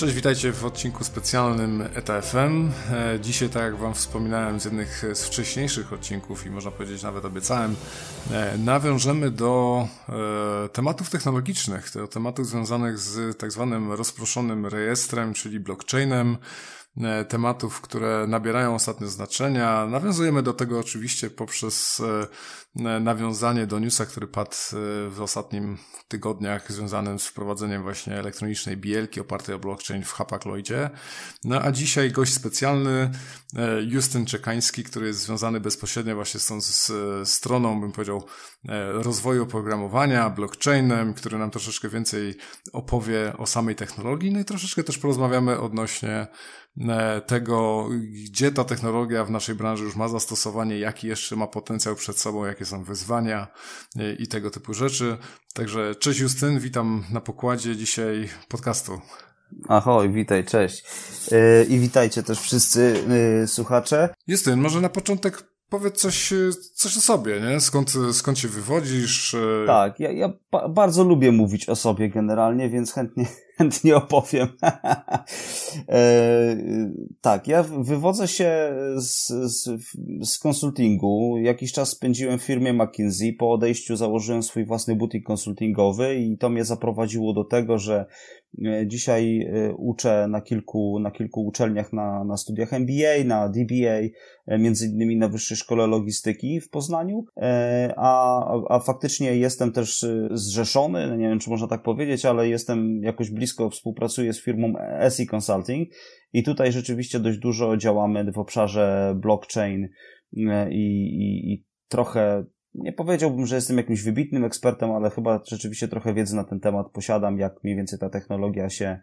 Cześć, witajcie w odcinku specjalnym ETFM. E, dzisiaj, tak jak Wam wspominałem z jednych z wcześniejszych odcinków i można powiedzieć nawet obiecałem, e, nawiążemy do e, tematów technologicznych, do tematów związanych z tak zwanym rozproszonym rejestrem, czyli blockchainem, tematów, które nabierają ostatnio znaczenia. Nawiązujemy do tego oczywiście poprzez e, nawiązanie do newsa, który padł e, w ostatnim tygodniach związanym z wprowadzeniem właśnie elektronicznej bielki opartej o blockchain w Hapakloidzie. No a dzisiaj gość specjalny Justyn Czekański, który jest związany bezpośrednio właśnie z tą stroną, bym powiedział, rozwoju oprogramowania, blockchainem, który nam troszeczkę więcej opowie o samej technologii, no i troszeczkę też porozmawiamy odnośnie E, tego, gdzie ta technologia w naszej branży już ma zastosowanie, jaki jeszcze ma potencjał przed sobą, jakie są wyzwania e, i tego typu rzeczy. Także cześć Justyn, witam na pokładzie dzisiaj podcastu. Ahoj, witaj, cześć. E, I witajcie też wszyscy słuchacze. Justyn, może na początek powiedz coś, coś o sobie, nie? Skąd, skąd się wywodzisz? Tak, ja, ja ba bardzo lubię mówić o sobie generalnie, więc chętnie, chętnie opowiem. e, tak, ja wywodzę się z, z, z konsultingu. Jakiś czas spędziłem w firmie McKinsey. Po odejściu założyłem swój własny butik konsultingowy i to mnie zaprowadziło do tego, że dzisiaj e, uczę na kilku, na kilku uczelniach na, na studiach MBA, na DBA, e, między innymi na Wyższej Szkole Logistyki w Poznaniu, a, a faktycznie jestem też zrzeszony, no nie wiem czy można tak powiedzieć, ale jestem jakoś blisko współpracuję z firmą SE Consulting i tutaj rzeczywiście dość dużo działamy w obszarze blockchain e, i, i, i trochę nie powiedziałbym, że jestem jakimś wybitnym ekspertem, ale chyba rzeczywiście trochę wiedzy na ten temat posiadam, jak mniej więcej ta technologia się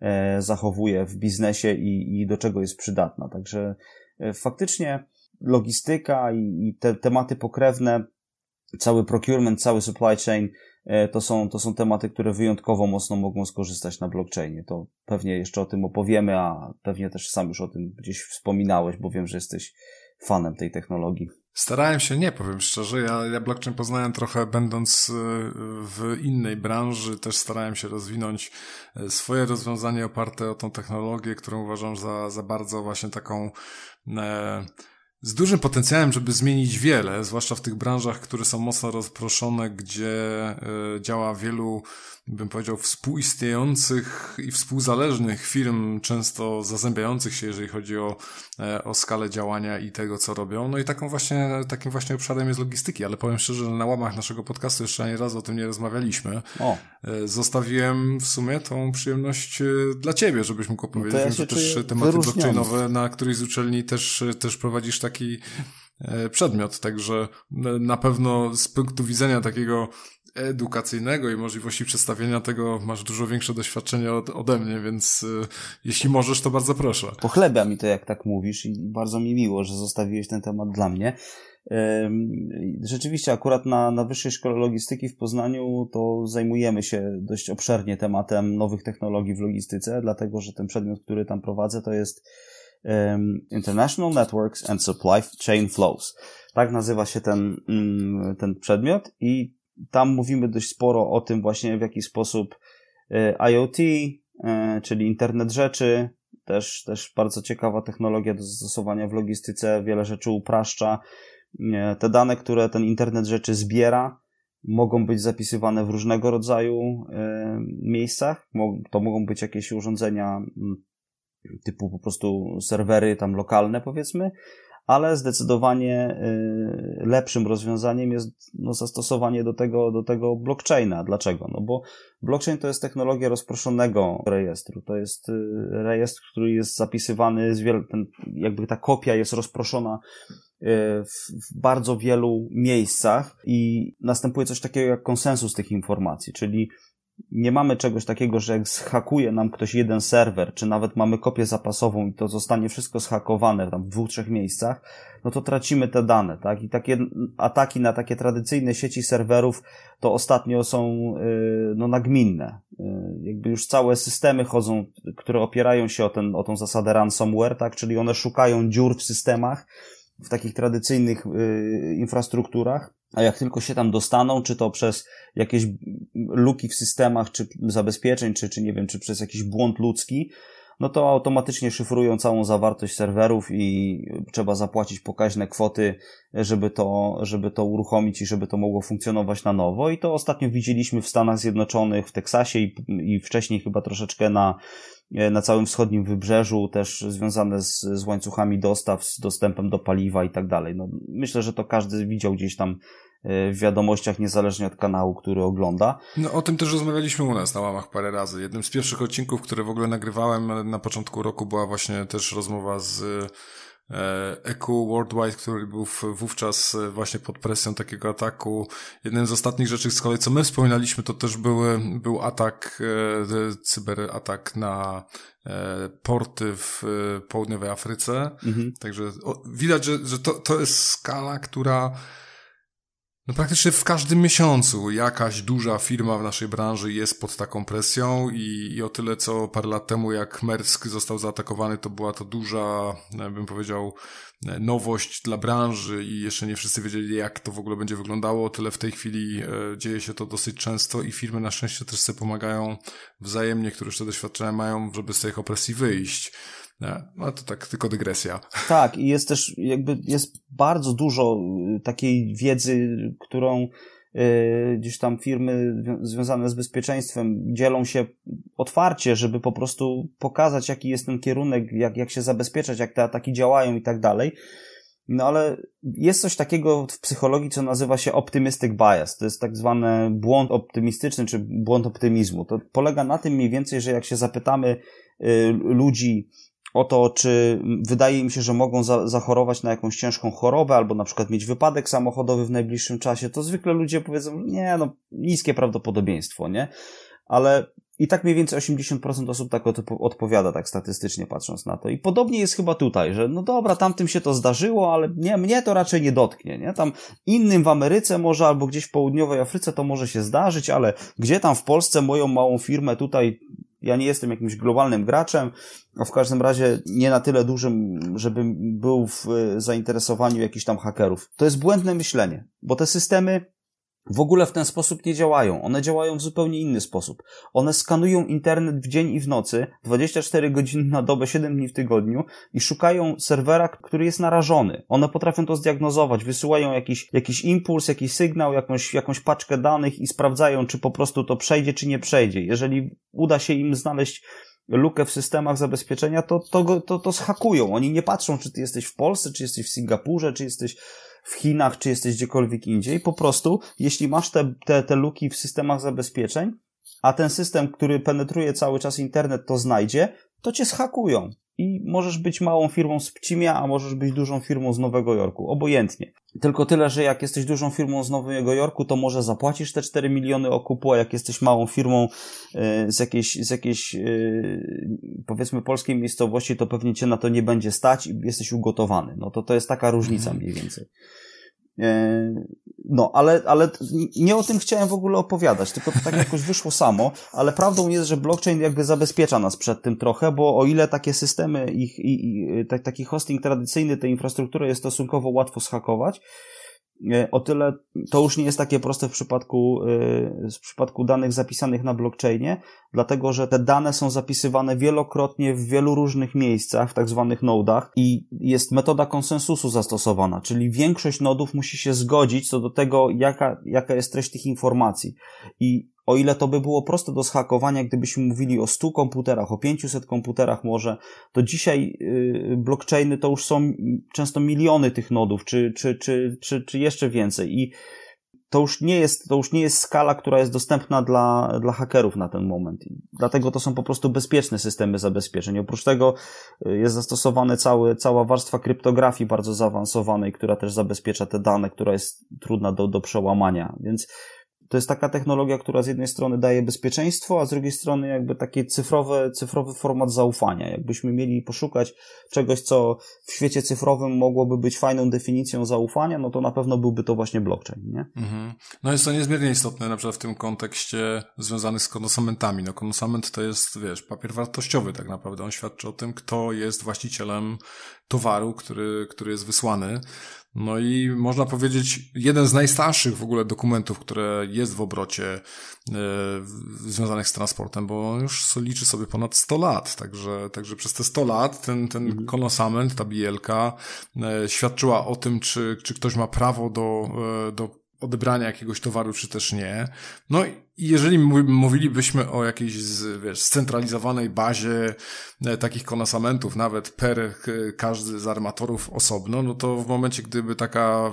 e, zachowuje w biznesie i, i do czego jest przydatna. Także e, faktycznie logistyka i, te tematy pokrewne, cały procurement, cały supply chain E, to są, to są tematy, które wyjątkowo mocno mogą skorzystać na blockchainie. To pewnie jeszcze o tym opowiemy, a pewnie też sam już o tym gdzieś wspominałeś, bo wiem, że jesteś fanem tej technologii. Starałem się, nie powiem szczerze, ja, ja blockchain poznałem trochę będąc e, w innej branży, też starałem się rozwinąć e, swoje rozwiązanie oparte o tą technologię, którą uważam za, za bardzo właśnie taką e, z dużym potencjałem, żeby zmienić wiele, zwłaszcza w tych branżach, które są mocno rozproszone, gdzie y, działa wielu bym powiedział, współistniejących i współzależnych firm, często zazębiających się, jeżeli chodzi o, e, o skalę działania i tego, co robią. No i taką właśnie, takim właśnie obszarem jest logistyki, ale powiem szczerze, że na łamach naszego podcastu jeszcze ani razu o tym nie rozmawialiśmy. O. E, zostawiłem w sumie tą przyjemność e, dla ciebie, żebyś mógł opowiedzieć, no ja że też tematy blockchainowe na którejś z uczelni też, też prowadzisz taki przedmiot, także na pewno z punktu widzenia takiego edukacyjnego i możliwości przedstawienia tego masz dużo większe doświadczenie od, ode mnie, więc y, jeśli możesz, to bardzo proszę. Pochlebia mi to, jak tak mówisz i bardzo mi miło, że zostawiłeś ten temat dla mnie. Rzeczywiście, akurat na, na Wyższej Szkole Logistyki w Poznaniu to zajmujemy się dość obszernie tematem nowych technologii w logistyce, dlatego że ten przedmiot, który tam prowadzę, to jest um, International Networks and Supply Chain Flows. Tak nazywa się ten, mm, ten przedmiot i tam mówimy dość sporo o tym właśnie, w jaki sposób e, IoT, e, czyli internet rzeczy, też, też bardzo ciekawa technologia do zastosowania w logistyce, wiele rzeczy upraszcza. E, te dane, które ten internet rzeczy zbiera, mogą być zapisywane w różnego rodzaju miejscach. To mogą być jakieś urządzenia typu po prostu serwery tam lokalne, powiedzmy, ale zdecydowanie y, lepszym rozwiązaniem jest no, zastosowanie do tego, do tego blockchaina. Dlaczego? No bo blockchain to jest technologia rozproszonego rejestru. To jest y, rejestr, który jest zapisywany, z wiel... ten, jakby ta kopia jest rozproszona y, w bardzo wielu miejscach i następuje coś takiego jak konsensus tych informacji, czyli nie mamy czegoś takiego, że jak zhakuje nam ktoś jeden serwer, czy nawet mamy kopię zapasową i to zostanie wszystko zhakowane tam w dwóch, trzech miejscach, no to tracimy te dane, tak? I takie ataki na takie tradycyjne sieci serwerów to ostatnio są yy, no nagminne. Yy, jakby już całe systemy chodzą, które opierają się o, ten, o tą zasadę ransomware, tak? Czyli one szukają dziur w systemach, w takich tradycyjnych yy, infrastrukturach a jak tylko się tam dostaną, czy to przez jakieś luki w systemach, czy zabezpieczeń, czy, czy nie wiem, czy przez jakiś błąd ludzki, no to automatycznie szyfrują całą zawartość serwerów i trzeba zapłacić pokaźne kwoty, żeby to, żeby to uruchomić i żeby to mogło funkcjonować na nowo. I to ostatnio widzieliśmy w Stanach Zjednoczonych, w Teksasie i, i wcześniej chyba troszeczkę na, na całym wschodnim wybrzeżu, też związane z, z łańcuchami dostaw, z dostępem do paliwa i tak dalej. No, myślę, że to każdy widział gdzieś tam w wiadomościach, niezależnie od kanału, który ogląda. No o tym też rozmawialiśmy u nas na łamach parę razy. Jednym z pierwszych odcinków, które w ogóle nagrywałem na początku roku była właśnie też rozmowa z EQ Worldwide, który był wówczas właśnie pod presją takiego ataku. Jednym z ostatnich rzeczy z kolei, co my wspominaliśmy, to też były, był atak, e, cyberatak na e, porty w południowej Afryce. Mhm. Także widać, że, że to, to jest skala, która no praktycznie w każdym miesiącu jakaś duża firma w naszej branży jest pod taką presją i, i o tyle co parę lat temu jak Merck został zaatakowany to była to duża, e, bym powiedział, nowość dla branży i jeszcze nie wszyscy wiedzieli jak to w ogóle będzie wyglądało, o tyle w tej chwili e, dzieje się to dosyć często i firmy na szczęście też sobie pomagają wzajemnie, które już te doświadczenia mają, żeby z tej opresji wyjść. No to tak tylko dygresja. Tak, i jest też jakby jest bardzo dużo y, takiej wiedzy, którą y, gdzieś tam firmy związane z bezpieczeństwem dzielą się otwarcie, żeby po prostu pokazać, jaki jest ten kierunek, jak, jak się zabezpieczać, jak te ataki działają i tak dalej. No ale jest coś takiego w psychologii, co nazywa się optimistic bias. To jest tak zwany błąd optymistyczny, czy błąd optymizmu. To polega na tym mniej więcej, że jak się zapytamy y, ludzi, o to, czy wydaje im się, że mogą za, zachorować na jakąś ciężką chorobę, albo na przykład mieć wypadek samochodowy w najbliższym czasie, to zwykle ludzie powiedzą, nie, no, niskie prawdopodobieństwo, nie? Ale i tak mniej więcej 80% osób tak odpowiada, tak statystycznie patrząc na to. I podobnie jest chyba tutaj, że no dobra, tamtym się to zdarzyło, ale nie, mnie to raczej nie dotknie, nie? Tam innym w Ameryce może, albo gdzieś w południowej Afryce to może się zdarzyć, ale gdzie tam w Polsce moją małą firmę tutaj ja nie jestem jakimś globalnym graczem, a w każdym razie nie na tyle dużym, żebym był w zainteresowaniu jakichś tam hakerów. To jest błędne myślenie, bo te systemy w ogóle w ten sposób nie działają. One działają w zupełnie inny sposób. One skanują internet w dzień i w nocy, 24 godziny na dobę, 7 dni w tygodniu i szukają serwera, który jest narażony. One potrafią to zdiagnozować, wysyłają jakiś, jakiś impuls, jakiś sygnał, jakąś, jakąś paczkę danych i sprawdzają, czy po prostu to przejdzie, czy nie przejdzie. Jeżeli uda się im znaleźć lukę w systemach zabezpieczenia, to, to, to, to schakują. Oni nie patrzą, czy ty jesteś w Polsce, czy jesteś w Singapurze, czy jesteś w Chinach, czy jesteś gdziekolwiek indziej. Po prostu, jeśli masz te, te, te luki w systemach zabezpieczeń, a ten system, który penetruje cały czas internet, to znajdzie, to cię schakują i możesz być małą firmą z Pcimia, a możesz być dużą firmą z Nowego Jorku. Obojętnie. Tylko tyle, że jak jesteś dużą firmą z Nowego Jorku, to może zapłacisz te 4 miliony okupu, a jak jesteś małą firmą e, z jakiejś, z jakiejś e, powiedzmy polskiej miejscowości, to pewnie cię na to nie będzie stać i jesteś ugotowany. No to to jest taka różnica mhm. mniej więcej. E, no, ale, ale nie o tym chciałem w ogóle opowiadać, tylko to tak jakoś wyszło samo, ale prawdą jest, że blockchain jakby zabezpiecza nas przed tym trochę, bo o ile takie systemy, ich, i, i, taki hosting tradycyjny, tę infrastrukturę jest stosunkowo łatwo schakować, o tyle to już nie jest takie proste w przypadku, e, w przypadku danych zapisanych na blockchainie, dlatego że te dane są zapisywane wielokrotnie w wielu różnych miejscach, w tak zwanych nodach i jest metoda konsensusu zastosowana, czyli większość nodów musi się zgodzić co do tego, jaka, jaka jest treść tych informacji. I o ile to by było proste do schakowania, gdybyśmy mówili o 100 komputerach, o 500 komputerach może, to dzisiaj y, blockchainy to już są często miliony tych nodów, czy, czy, czy, czy, czy jeszcze więcej. I to już nie jest, to już nie jest skala, która jest dostępna dla, dla hakerów na ten moment. Dlatego to są po prostu bezpieczne systemy zabezpieczeń. Oprócz tego y, jest zastosowana cała warstwa kryptografii bardzo zaawansowanej, która też zabezpiecza te dane, która jest trudna do, do przełamania. Więc to jest taka technologia, która z jednej strony daje bezpieczeństwo, a z drugiej strony jakby taki cyfrowy, cyfrowy format zaufania. Jakbyśmy mieli poszukać czegoś, co w świecie cyfrowym mogłoby być fajną definicją zaufania, no to na pewno byłby to właśnie blockchain, nie? Mhm. No jest to niezmiernie istotne, na przykład w tym kontekście związanym z konsumentami. No konsument to jest, wiesz, papier wartościowy tak naprawdę. On świadczy o tym, kto jest właścicielem towaru, który, który jest wysłany. No i można powiedzieć, jeden z najstarszych w ogóle dokumentów, które jest w obrocie e, związanych z transportem, bo już liczy sobie ponad 100 lat, także, także przez te 100 lat ten, ten mhm. konosament, ta bielka e, świadczyła o tym, czy, czy ktoś ma prawo do, e, do odebrania jakiegoś towaru, czy też nie. No i jeżeli mówilibyśmy o jakiejś wiesz, scentralizowanej bazie e, takich konasamentów, nawet per każdy z armatorów osobno, no to w momencie, gdyby taka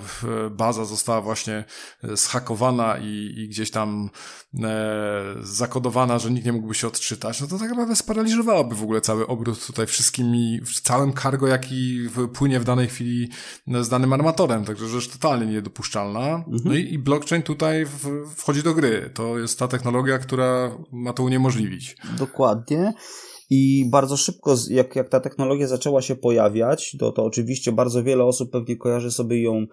baza została właśnie e, zhakowana i, i gdzieś tam e, zakodowana, że nikt nie mógłby się odczytać, no to tak naprawdę sparaliżowałaby w ogóle cały obrót tutaj wszystkimi, całym cargo, jaki płynie w danej chwili e, z danym armatorem, także rzecz totalnie niedopuszczalna. Mhm. No i, i blockchain tutaj w, wchodzi do gry. To jest ta technologia, która ma to uniemożliwić. Dokładnie. I bardzo szybko, jak, jak ta technologia zaczęła się pojawiać, to, to oczywiście bardzo wiele osób pewnie kojarzy sobie ją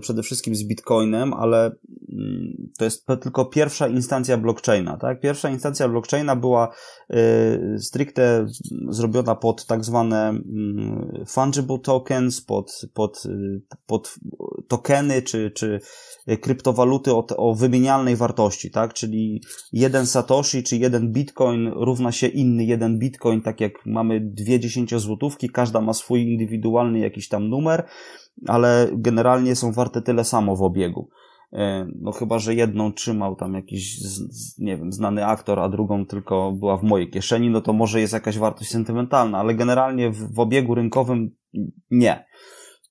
przede wszystkim z Bitcoinem, ale mm, to jest tylko pierwsza instancja blockchaina, tak? Pierwsza instancja blockchaina była e, stricte zrobiona pod tak zwane mm, fungible tokens, pod, pod, pod tokeny czy, czy kryptowaluty o, o wymienialnej wartości, tak? Czyli jeden satoshi czy jeden bitcoin równa się inny jeden bitcoin, tak jak mamy dwie dziesięciozłotówki, każda ma swój indywidualny jakiś tam numer, ale generalnie są warte tyle samo w obiegu. E, no chyba, że jedną trzymał tam jakiś, nie wiem, znany aktor, a drugą tylko była w mojej kieszeni, no to może jest jakaś wartość sentymentalna, ale generalnie w, w obiegu rynkowym nie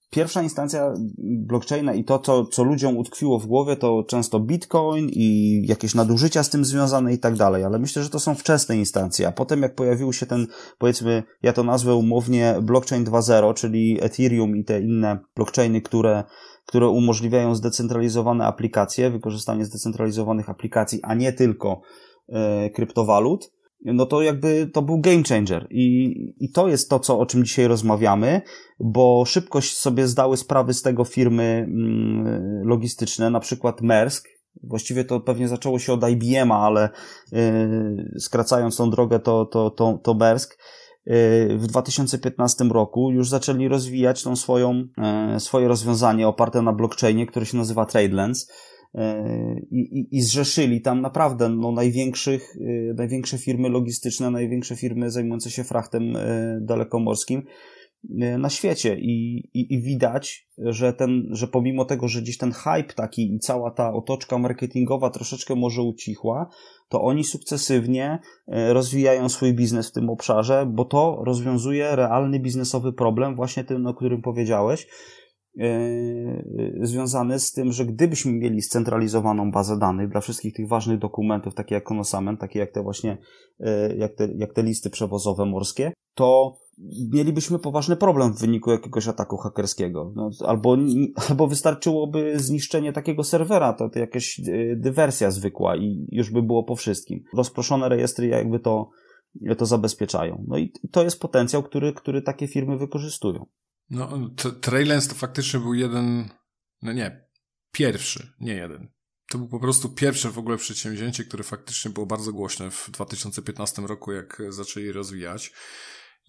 pierwsza instancja blockchaina i to, co, co ludziom utkwiło w głowie, to często bitcoin i jakieś nadużycia z tym związane i tak dalej, ale myślę, że to są wczesne instancje, a potem jak pojawił się ten, powiedzmy, ja to nazwę umownie blockchain 2.0, czyli Ethereum i te inne blockchainy, które, które umożliwiają zdecentralizowane aplikacje, wykorzystanie zdecentralizowanych aplikacji, a nie tylko e, kryptowalut, no to jakby to był game changer. I, I to jest to, co, o czym dzisiaj rozmawiamy, bo szybko sobie zdały sprawy z tego firmy mm, logistyczne, na przykład Maersk. Właściwie to pewnie zaczęło się od IBM-a, ale yy, skracając tą drogę, to, to, to, to Maersk yy, w 2015 roku już zaczęli rozwijać tą swoją, yy, swoje rozwiązanie oparte na blockchainie, które się nazywa TradeLens i, i, i zrzeszyli tam naprawdę no, największych, y, największe firmy logistyczne, największe firmy zajmujące się frachtem y, dalekomorskim na świecie. I, i, i widać, że ten, że pomimo tego, że gdzieś ten hype taki i cała ta otoczka marketingowa troszeczkę może ucichła, to oni sukcesywnie rozwijają swój biznes w tym obszarze, bo to rozwiązuje realny biznesowy problem, właśnie tym, o którym powiedziałeś, E, związane z tym, że gdybyśmy mieli scentralizowaną bazę danych dla wszystkich tych ważnych dokumentów, takie jak konosament, takie jak te właśnie, e, jak te, jak te listy przewozowe morskie, to mielibyśmy poważny problem w wyniku jakiegoś ataku hakerskiego. No, albo, albo wystarczyłoby zniszczenie takiego serwera, to, to jakaś e, dywersja zwykła i już by było po wszystkim. Rozproszone rejestry jakby to, to zabezpieczają. No i to jest potencjał, który, który takie firmy wykorzystują. No, Trailens to faktycznie był jeden, no nie, pierwszy, nie jeden. To był po prostu pierwsze w ogóle przedsięwzięcie, które faktycznie było bardzo głośne w 2015 roku, jak zaczęli rozwijać.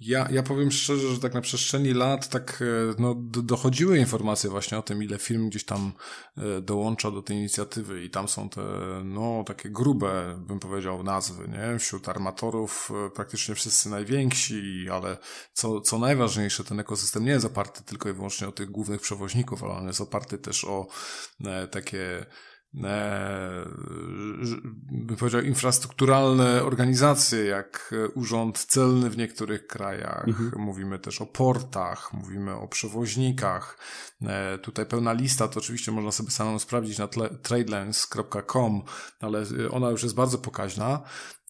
Ja, ja powiem szczerze, że tak na przestrzeni lat tak e, no, dochodziły informacje właśnie o tym, ile firm gdzieś tam e, dołącza do tej inicjatywy i tam są te, no, takie grube, bym powiedział, nazwy, nie? Wśród armatorów e, praktycznie wszyscy najwięksi, ale co, co najważniejsze, ten ekosystem nie jest oparty tylko i wyłącznie o tych głównych przewoźników, ale on jest oparty też o takie bym powiedział, infrastrukturalne organizacje, jak Urząd Celny w niektórych krajach. Mhm. Mówimy też o portach, mówimy o przewoźnikach. E, tutaj pełna lista, to oczywiście można sobie samemu sprawdzić na tradelens.com, ale ona już jest bardzo pokaźna.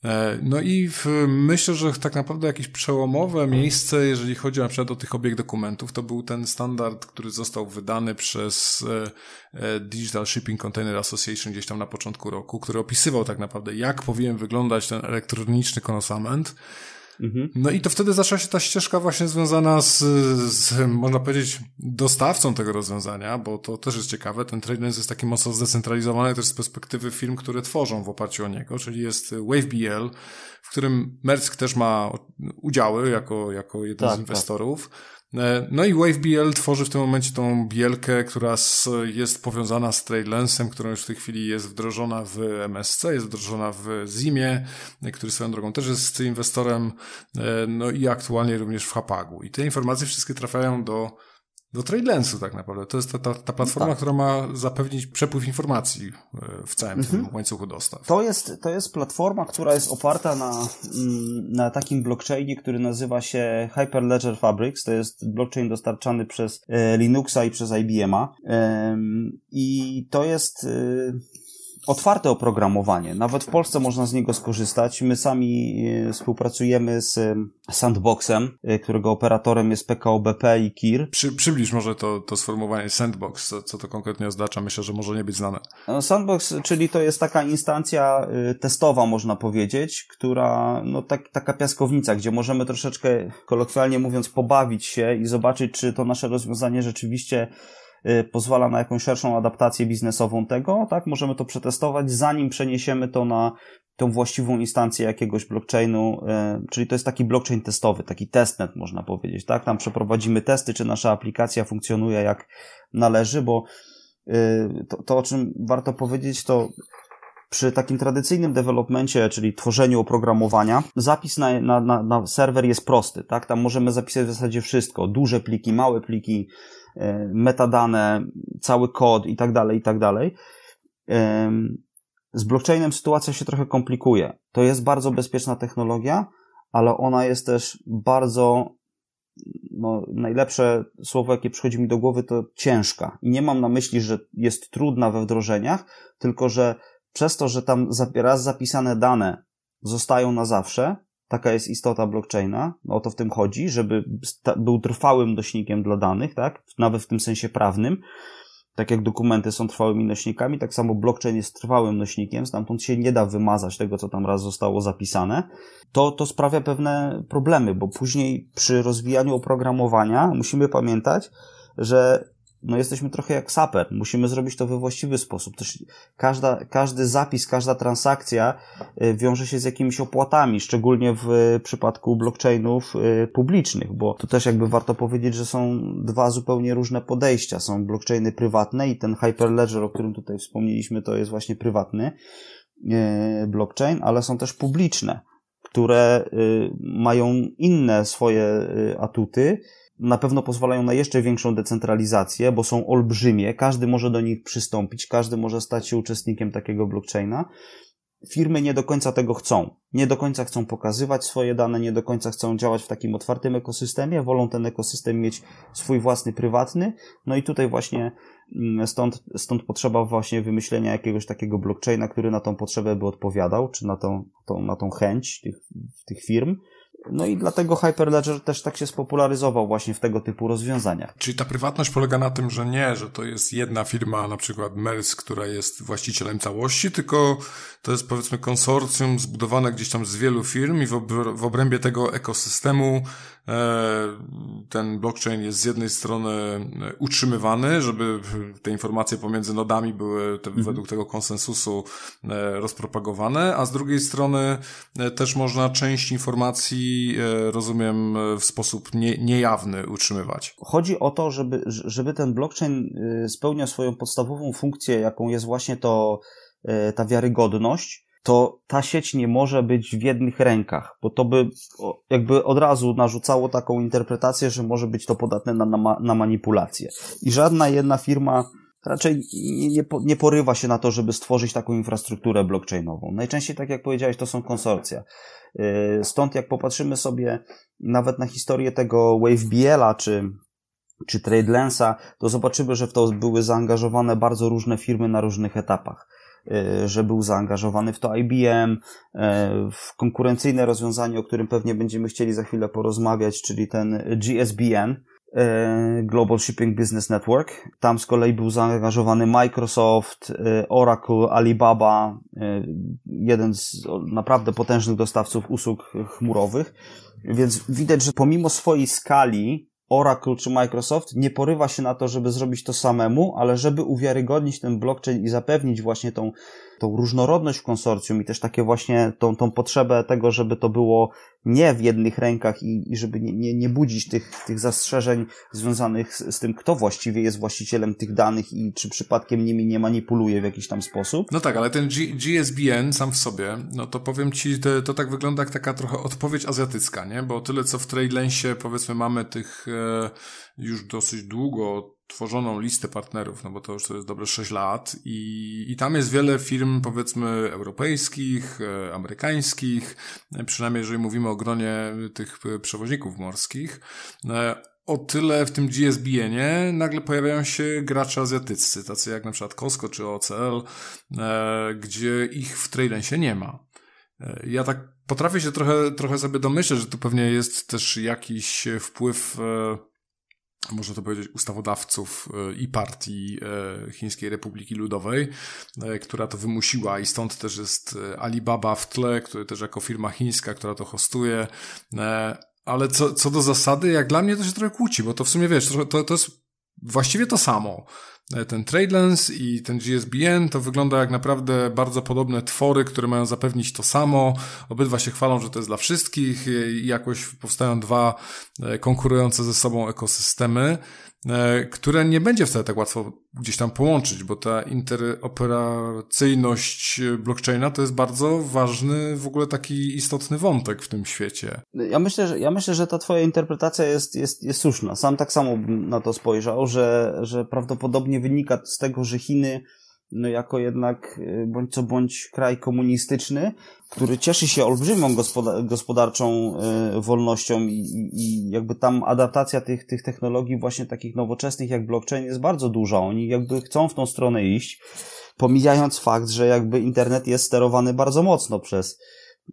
E, no i w, myślę, że tak naprawdę jakieś przełomowe miejsce, jeżeli chodzi na przykład o tych obieg dokumentów, to był ten standard, który został wydany przez e, e, Digital Shipping Container Association gdzieś tam na początku roku, który opisywał tak naprawdę, jak powinien wyglądać ten elektroniczny konosament. Mhm. No i to wtedy zaczęła się ta ścieżka właśnie związana z, z, można powiedzieć, dostawcą tego rozwiązania, bo to też jest ciekawe. Ten TradeLens jest taki mocno zdecentralizowany też z perspektywy firm, które tworzą w oparciu o niego, czyli jest WaveBL, w którym Merck też ma udziały jako, jako jeden tak, z tak. inwestorów. Tak. E, no i WaveBL tworzy w tym momencie tą bielkę, która jest powiązana z TradeLensem, która już w tej chwili jest wdrożona w MSC, jest wdrożona w Zimie, który swoją drogą też jest inwestorem, e, no i aktualnie również w Hapagu. I te informacje wszystkie trafiają do do TradeLensu tak naprawdę. To jest ta, ta, ta platforma, tak. która ma zapewnić przepływ informacji e, w całym mhm. tym łańcuchu dostaw. To jest, to jest platforma, która jest oparta na, mm, na takim blockchainie, który nazywa się Hyperledger Fabrics. To jest blockchain dostarczany przez e, Linuxa i przez IBM-a. I to jest e, otwarte oprogramowanie. Nawet w Polsce można z niego skorzystać. My sami e, współpracujemy z e, Sandboxem, e, którego operatorem jest PKO BP i KIR. Przy, przybliż może to, to sformułowanie Sandbox, co, co to konkretnie oznacza. Myślę, że może nie być znane. No, Sandbox, czyli to jest taka instancja testowa, można powiedzieć, która, no tak, taka piaskownica, gdzie możemy troszeczkę, kolokwialnie mówiąc, pobawić się i zobaczyć, czy to nasze rozwiązanie rzeczywiście pozwala na jakąś szerszą adaptację biznesową tego, tak? Możemy to przetestować, zanim przeniesiemy to na tą właściwą instancję jakiegoś blockchainu, y, czyli to jest taki blockchain testowy, taki testnet można powiedzieć, tak? Tam przeprowadzimy testy, czy nasza aplikacja funkcjonuje jak należy, bo y, to, to o czym warto powiedzieć, to przy takim tradycyjnym developmencie, czyli tworzeniu oprogramowania, zapis na, na, na, na serwer jest prosty, tak? Tam możemy zapisać w zasadzie wszystko. Duże pliki, małe pliki, E, metadane, cały kod i tak dalej, i tak dalej. Z blockchainem sytuacja się trochę komplikuje. To jest bardzo bezpieczna technologia, ale ona jest też bardzo, no, najlepsze słowo, jakie przychodzi mi do głowy, to ciężka. I nie mam na myśli, że jest trudna we wdrożeniach, tylko że przez to, że tam raz zapisane dane zostają na zawsze, Taka jest istota blockchaina. No o to w tym chodzi, żeby był trwałym nośnikiem dla danych, tak? Nawet w tym sensie prawnym. Tak jak dokumenty są trwałymi nośnikami, tak samo blockchain jest trwałym nośnikiem, stamtąd się nie da wymazać tego, co tam raz zostało zapisane. To, to sprawia pewne problemy, bo później przy rozwijaniu oprogramowania musimy pamiętać, że no jesteśmy trochę jak saper. Musimy zrobić to we właściwy sposób. Też każda, każdy zapis, każda transakcja y, wiąże się z jakimiś opłatami, szczególnie w przypadku blockchainów y, publicznych, bo tu też jakby warto powiedzieć, że są dwa zupełnie różne podejścia. Są blockchainy prywatne i ten Hyperledger, o którym tutaj wspomnieliśmy, to jest właśnie prywatny y, blockchain, ale są też publiczne, które mają inne swoje atuty, na pewno pozwalają na jeszcze większą decentralizację, bo są olbrzymie, każdy może do nich przystąpić, każdy może stać się uczestnikiem takiego blockchaina. Firmy nie do końca tego chcą. Nie do końca chcą pokazywać swoje dane, nie do końca chcą działać w takim otwartym ekosystemie, wolą ten ekosystem mieć swój własny, prywatny. No i tutaj właśnie mm, stąd, stąd potrzeba właśnie wymyślenia jakiegoś takiego blockchaina, który na tą potrzebę by odpowiadał, czy na tą, tą, na tą chęć tych, tych firm. No i dlatego Hyperledger też tak się spopularyzował właśnie w tego typu rozwiązaniach. Czyli ta prywatność polega na tym, że nie, że to jest jedna firma, na przykład MERS, która jest właścicielem całości, tylko to jest powiedzmy konsorcjum zbudowane gdzieś tam z wielu firm i w, w obrębie tego ekosystemu ten blockchain jest z jednej strony utrzymywany, żeby te informacje pomiędzy nodami były te, mhm. według tego konsensusu e, rozpropagowane, a z drugiej strony e, też można część informacji E, rozumiem, w sposób nie, niejawny utrzymywać. Chodzi o to, żeby, żeby ten blockchain e, spełniał swoją podstawową funkcję, jaką jest właśnie to, e, ta wiarygodność, to ta sieć nie może być w jednych rękach, bo to by jakby od razu narzucało taką interpretację, że może być to podatne na, na, na manipulację. I żadna jedna firma raczej nie, nie, nie porywa się na to, żeby stworzyć taką infrastrukturę blockchainową. Najczęściej, tak jak powiedziałeś, to są konsorcja. Y, stąd jak popatrzymy sobie nawet na historię tego WaveBL-a czy, czy TradeLensa, to zobaczymy, że w to były zaangażowane bardzo różne firmy na różnych etapach że był zaangażowany w to IBM, y, w konkurencyjne rozwiązanie, o którym pewnie będziemy chcieli za chwilę porozmawiać, czyli ten GSBN, Global Shipping Business Network. Tam z kolei był zaangażowany Microsoft, Oracle, Alibaba, jeden z naprawdę potężnych dostawców usług chmurowych. Więc widać, że pomimo swojej skali Oracle czy Microsoft nie porywa się na to, żeby zrobić to samemu, ale żeby uwiarygodnić ten blockchain i zapewnić właśnie tą tą różnorodność w konsorcjum i też takie właśnie tą, tą potrzebę tego, żeby to było nie w jednych rękach i, i żeby nie, nie, nie budzić tych, tych zastrzeżeń związanych z, z, tym, kto właściwie jest właścicielem tych danych i czy przypadkiem nimi nie manipuluje w jakiś tam sposób. No tak, ale ten G GSBN sam w sobie, no to powiem ci, to, to tak wygląda jak taka trochę odpowiedź azjatycka, nie? Bo tyle co w TradeLensie powiedzmy mamy tych e, już dosyć długo tworzoną listę partnerów, no bo to już to jest dobre 6 lat i, i tam jest wiele firm powiedzmy europejskich, e, amerykańskich, e, przynajmniej jeżeli mówimy o gronie tych przewoźników morskich. E, o tyle w tym GSBN-ie nagle pojawiają się gracze azjatyccy, tacy jak na przykład Costco czy OCL, gdzie ich w Tradensie nie ma. Ja tak potrafię się trochę, trochę sobie domyśleć, że tu pewnie jest też jakiś wpływ można to powiedzieć, ustawodawców e, i partii e, Chińskiej Republiki Ludowej, e, która to wymusiła i stąd też jest Alibaba w tle, który też jako firma chińska, która to hostuje. Ale co, co do zasady, jak dla mnie to się trochę kłóci, bo to w sumie wiesz, to, to jest właściwie to samo. E, ten TradeLens i ten GSBN to wygląda jak naprawdę bardzo podobne twory, które mają zapewnić to samo. Obydwa się chwalą, że to jest dla wszystkich i jakoś powstają dwa e, konkurujące ze sobą ekosystemy. E, które nie będzie wcale tak łatwo gdzieś tam połączyć, bo ta interoperacyjność blockchaina to jest bardzo ważny, w ogóle taki istotny wątek w tym świecie. Ja myślę, że, ja myślę, że ta twoja interpretacja jest, jest, jest słuszna. Sam tak samo bym na to spojrzał, że, że prawdopodobnie wynika z tego, że Chiny no jako jednak y, bądź co bądź kraj komunistyczny, który cieszy się olbrzymią gospodarczą y, wolnością i, i jakby tam adaptacja tych, tych technologii właśnie takich nowoczesnych jak blockchain jest bardzo duża. Oni jakby chcą w tą stronę iść, pomijając fakt, że jakby internet jest sterowany bardzo mocno przez,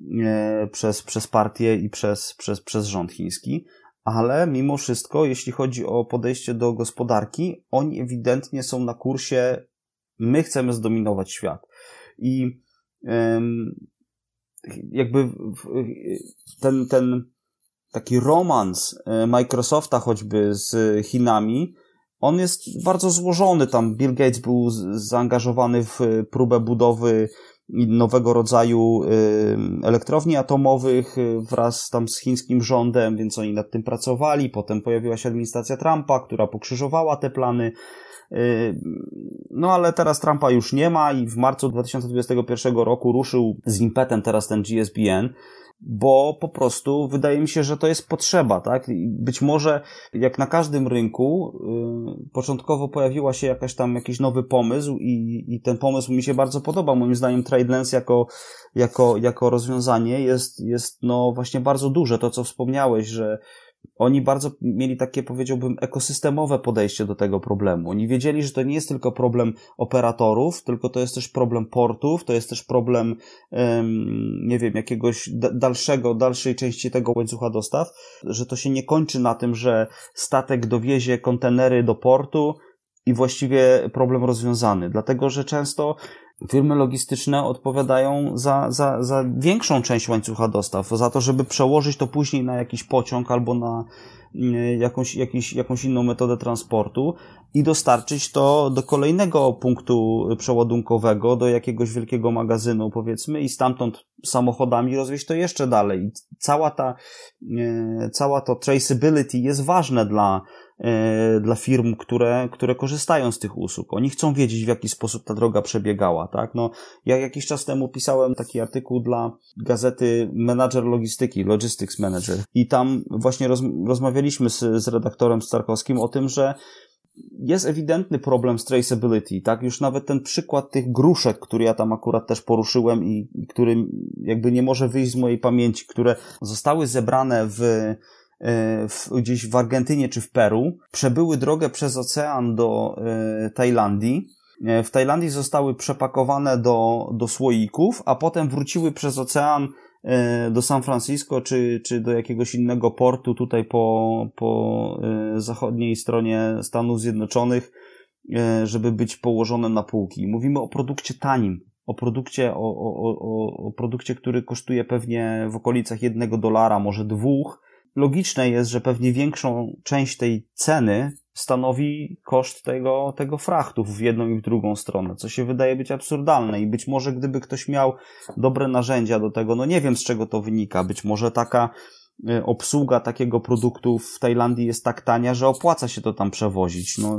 y, przez, przez partię i przez, przez, przez rząd chiński. Ale mimo wszystko, jeśli chodzi o podejście do gospodarki, oni ewidentnie są na kursie My chcemy zdominować świat. I jakby ten, ten taki romans e, Microsofta choćby z Chinami, on jest bardzo złożony. Tam Bill Gates był zaangażowany w próbę budowy nowego rodzaju elektrowni atomowych e, wraz tam z chińskim rządem, więc oni nad tym pracowali. Potem pojawiła się administracja Trumpa, która pokrzyżowała te plany. Yy, no ale teraz Trumpa już nie ma i w marcu 2021 roku ruszył z impetem teraz ten GSBN, bo po prostu wydaje mi się, że to jest potrzeba, tak? Być może jak na każdym rynku, yy, początkowo pojawiła się jakaś tam jakiś nowy pomysł i, i ten pomysł mi się bardzo podoba. Moim zdaniem TradeLens jako, jako, jako rozwiązanie jest, jest no właśnie bardzo duże. To, co wspomniałeś, że oni bardzo mieli takie, powiedziałbym, ekosystemowe podejście do tego problemu. Oni wiedzieli, że to nie jest tylko problem operatorów, tylko to jest też problem portów, to jest też problem, nie wiem, jakiegoś dalszego, dalszej części tego łańcucha dostaw, że to się nie kończy na tym, że statek dowiezie kontenery do portu, i właściwie problem rozwiązany, dlatego że często firmy logistyczne odpowiadają za, za, za większą część łańcucha dostaw, za to, żeby przełożyć to później na jakiś pociąg albo na mm, jakąś, jakiś, jakąś inną metodę transportu i dostarczyć to do kolejnego punktu przeładunkowego, do jakiegoś wielkiego magazynu, powiedzmy, i stamtąd samochodami rozwieźć to jeszcze dalej. Cała ta, e, cała to traceability jest ważne dla, dla firm, które, które korzystają z tych usług. Oni chcą wiedzieć, w jaki sposób ta droga przebiegała, tak? No, ja jakiś czas temu pisałem taki artykuł dla gazety Manager Logistyki, Logistics Manager i tam właśnie roz, rozmawialiśmy z, z redaktorem Starkowskim o tym, że jest ewidentny problem z traceability, tak? Już nawet ten przykład tych gruszek, który ja tam akurat też poruszyłem i, i który jakby nie może wyjść z mojej pamięci, które zostały zebrane w E, w, gdzieś w Argentynie czy w Peru, przebyły drogę przez ocean do e, Tajlandii. E, w Tajlandii zostały przepakowane do, do słoików, a potem wróciły przez ocean do San Francisco czy, czy do jakiegoś innego portu tutaj po, po zachodniej stronie Stanów Zjednoczonych, żeby być położone na półki. Mówimy o produkcie tanim, o produkcie, o, o, o, o produkcie, który kosztuje pewnie w okolicach jednego dolara, może dwóch, logiczne jest, że pewnie większą część tej ceny stanowi koszt tego, tego frachtu w jedną i w drugą stronę, co się wydaje być absurdalne i być może gdyby ktoś miał dobre narzędzia do tego, no nie wiem z czego to wynika, być może taka y, obsługa takiego produktu w Tajlandii jest tak tania, że opłaca się to tam przewozić. No,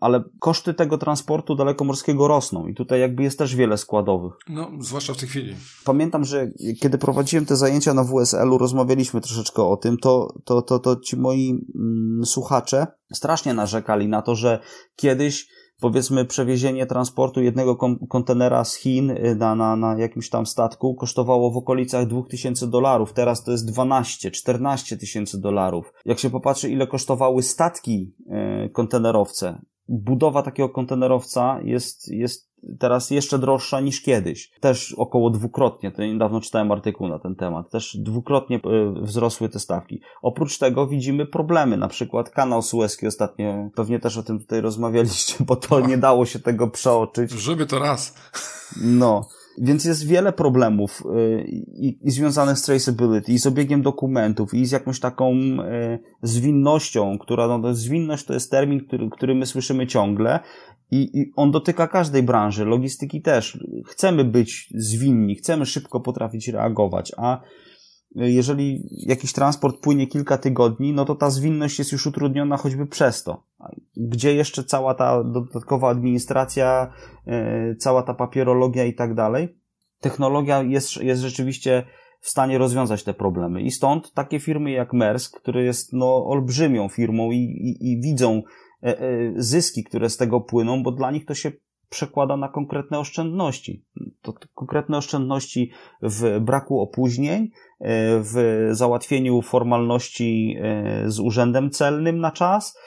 ale koszty tego transportu dalekomorskiego rosną i tutaj jakby jest też wiele składowych. No, zwłaszcza w tej chwili. Pamiętam, że kiedy prowadziłem te zajęcia na WSL-u, rozmawialiśmy troszeczkę o tym, to, to, to, to ci moi mm, słuchacze strasznie narzekali na to, że kiedyś powiedzmy przewiezienie transportu jednego kontenera z Chin y, na, na, na jakimś tam statku kosztowało w okolicach 2000 dolarów. Teraz to jest 12, 14 tysięcy dolarów. Jak się popatrzy, ile kosztowały statki y, kontenerowce, budowa takiego kontenerowca jest, jest teraz jeszcze droższa niż kiedyś. Też około dwukrotnie, to niedawno czytałem artykuł na ten temat, też dwukrotnie e, wzrosły te stawki. Oprócz tego widzimy problemy, na przykład kanał Suezki ostatnio, pewnie też o tym tutaj rozmawialiście, bo to nie dało się tego przeoczyć. Żeby to raz. No. Więc jest wiele problemów y, i, i związanych z traceability, i z obiegiem dokumentów, i z jakąś taką y, zwinnością, która, no, zwinność to jest termin, który, który my słyszymy ciągle, i, I on dotyka każdej branży, logistyki też. Chcemy być zwinni, chcemy szybko potrafić reagować, a jeżeli jakiś transport płynie kilka tygodni, no to ta zwinność jest już utrudniona choćby przez to. Gdzie jeszcze cała ta dodatkowa administracja, e, cała ta papierologia i tak dalej. Technologia jest, jest rzeczywiście w stanie rozwiązać te problemy. I stąd takie firmy jak Maersk, które jest no, olbrzymią firmą i, i, i widzą e, e, zyski, które z tego płyną, bo dla nich to się przekłada na konkretne oszczędności. To konkretne oszczędności w braku opóźnień, w załatwieniu formalności z urzędem celnym na czas,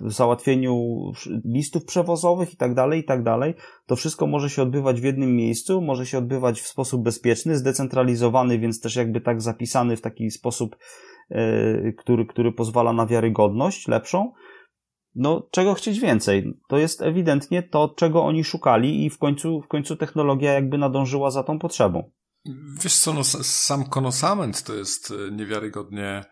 w załatwieniu listów przewozowych i tak dalej, i tak dalej. To wszystko może się odbywać w jednym miejscu, może się odbywać w sposób bezpieczny, zdecentralizowany, więc też jakby tak zapisany w taki sposób, e, który, który pozwala na wiarygodność lepszą. No, czego chcieć więcej? To jest ewidentnie to, czego oni szukali i w końcu, w końcu technologia jakby nadążyła za tą potrzebą. Wiesz co, no, sam konosament to jest e, niewiarygodnie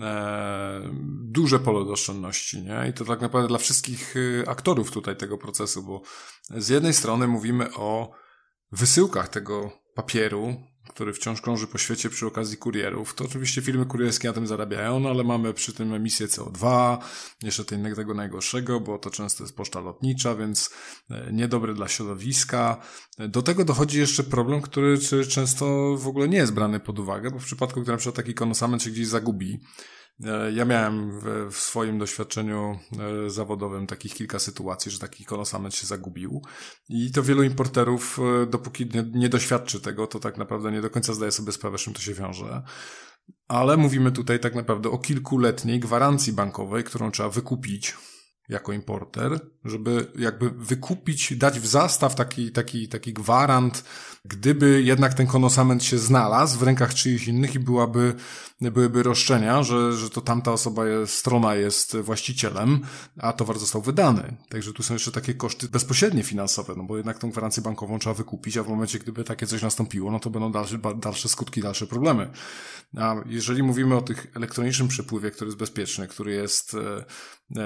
e, duże pole do oszczędności, nie? I to tak naprawdę dla wszystkich e, aktorów tutaj tego procesu, bo z jednej strony mówimy o wysyłkach tego papieru, który wciąż krąży po świecie przy okazji kurierów. To oczywiście firmy kurierskie na tym zarabiają, no ale mamy przy tym emisję CO2, jeszcze tego najgorszego, bo to często jest poczta lotnicza, więc e, niedobry dla środowiska. Do tego dochodzi jeszcze problem, który często w ogóle nie jest brany pod uwagę, bo w przypadku, gdy na przykład taki konosament się gdzieś zagubi, E, ja miałem w, swoim doświadczeniu e, zawodowym takich kilka sytuacji, że taki konosament się zagubił i to wielu importerów, e, dopóki nie, nie doświadczy tego, to tak naprawdę nie do końca zdaje sobie sprawę, z czym to się wiąże. Ale mówimy tutaj tak naprawdę o kilkuletniej gwarancji bankowej, którą trzeba wykupić jako importer, żeby jakby wykupić, dać w zastaw taki, taki, taki gwarant, gdyby jednak ten konosament się znalazł w rękach czyichś innych i byłaby byłyby roszczenia, że, że to tamta osoba, jest, strona jest właścicielem, a towar został wydany. Także tu są jeszcze takie koszty bezpośrednie finansowe, no bo jednak tą gwarancję bankową trzeba wykupić, a w momencie, gdyby takie coś nastąpiło, no to będą dalsze, dalsze skutki, dalsze problemy. A jeżeli mówimy o tych elektronicznym przepływie, który jest bezpieczny, który jest e,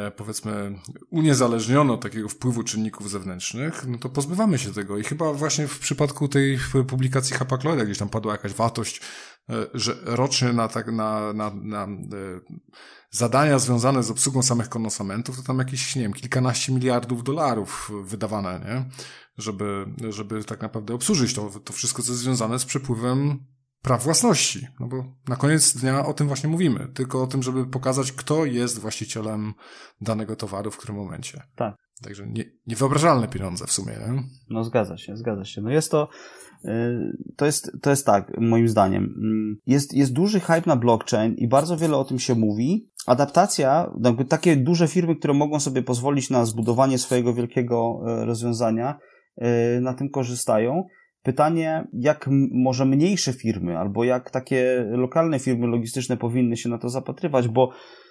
e, powiedzmy uniezależniony od takiego wpływu czynników zewnętrznych, no to pozbywamy się tego. I chyba właśnie w przypadku tej publikacji Hapakloida gdzieś tam padła jakaś wartość E, że rocznie na, tak, na, na, na e, zadania związane z obsługą samych konosamentów, to tam jakieś, nie wiem, kilkanaście miliardów dolarów wydawane, nie? Żeby, żeby tak naprawdę obsłużyć to, to wszystko, co jest związane z przepływem praw własności. No bo na koniec dnia o tym właśnie mówimy. Tylko o tym, żeby pokazać, kto jest właścicielem danego towaru w którym momencie. Tak. Także nie, niewyobrażalne pieniądze w sumie. Nie? No zgadza się, zgadza się. No jest to, y, to jest, to jest tak, moim zdaniem. Mm, jest, jest duży hype na blockchain i bardzo wiele o tym się mówi. Adaptacja, jakby takie duże firmy, które mogą sobie pozwolić na zbudowanie swojego wielkiego y, rozwiązania, y, na tym korzystają. Pytanie, jak może mniejsze firmy albo jak takie lokalne firmy logistyczne powinny się na to zapatrywać, bo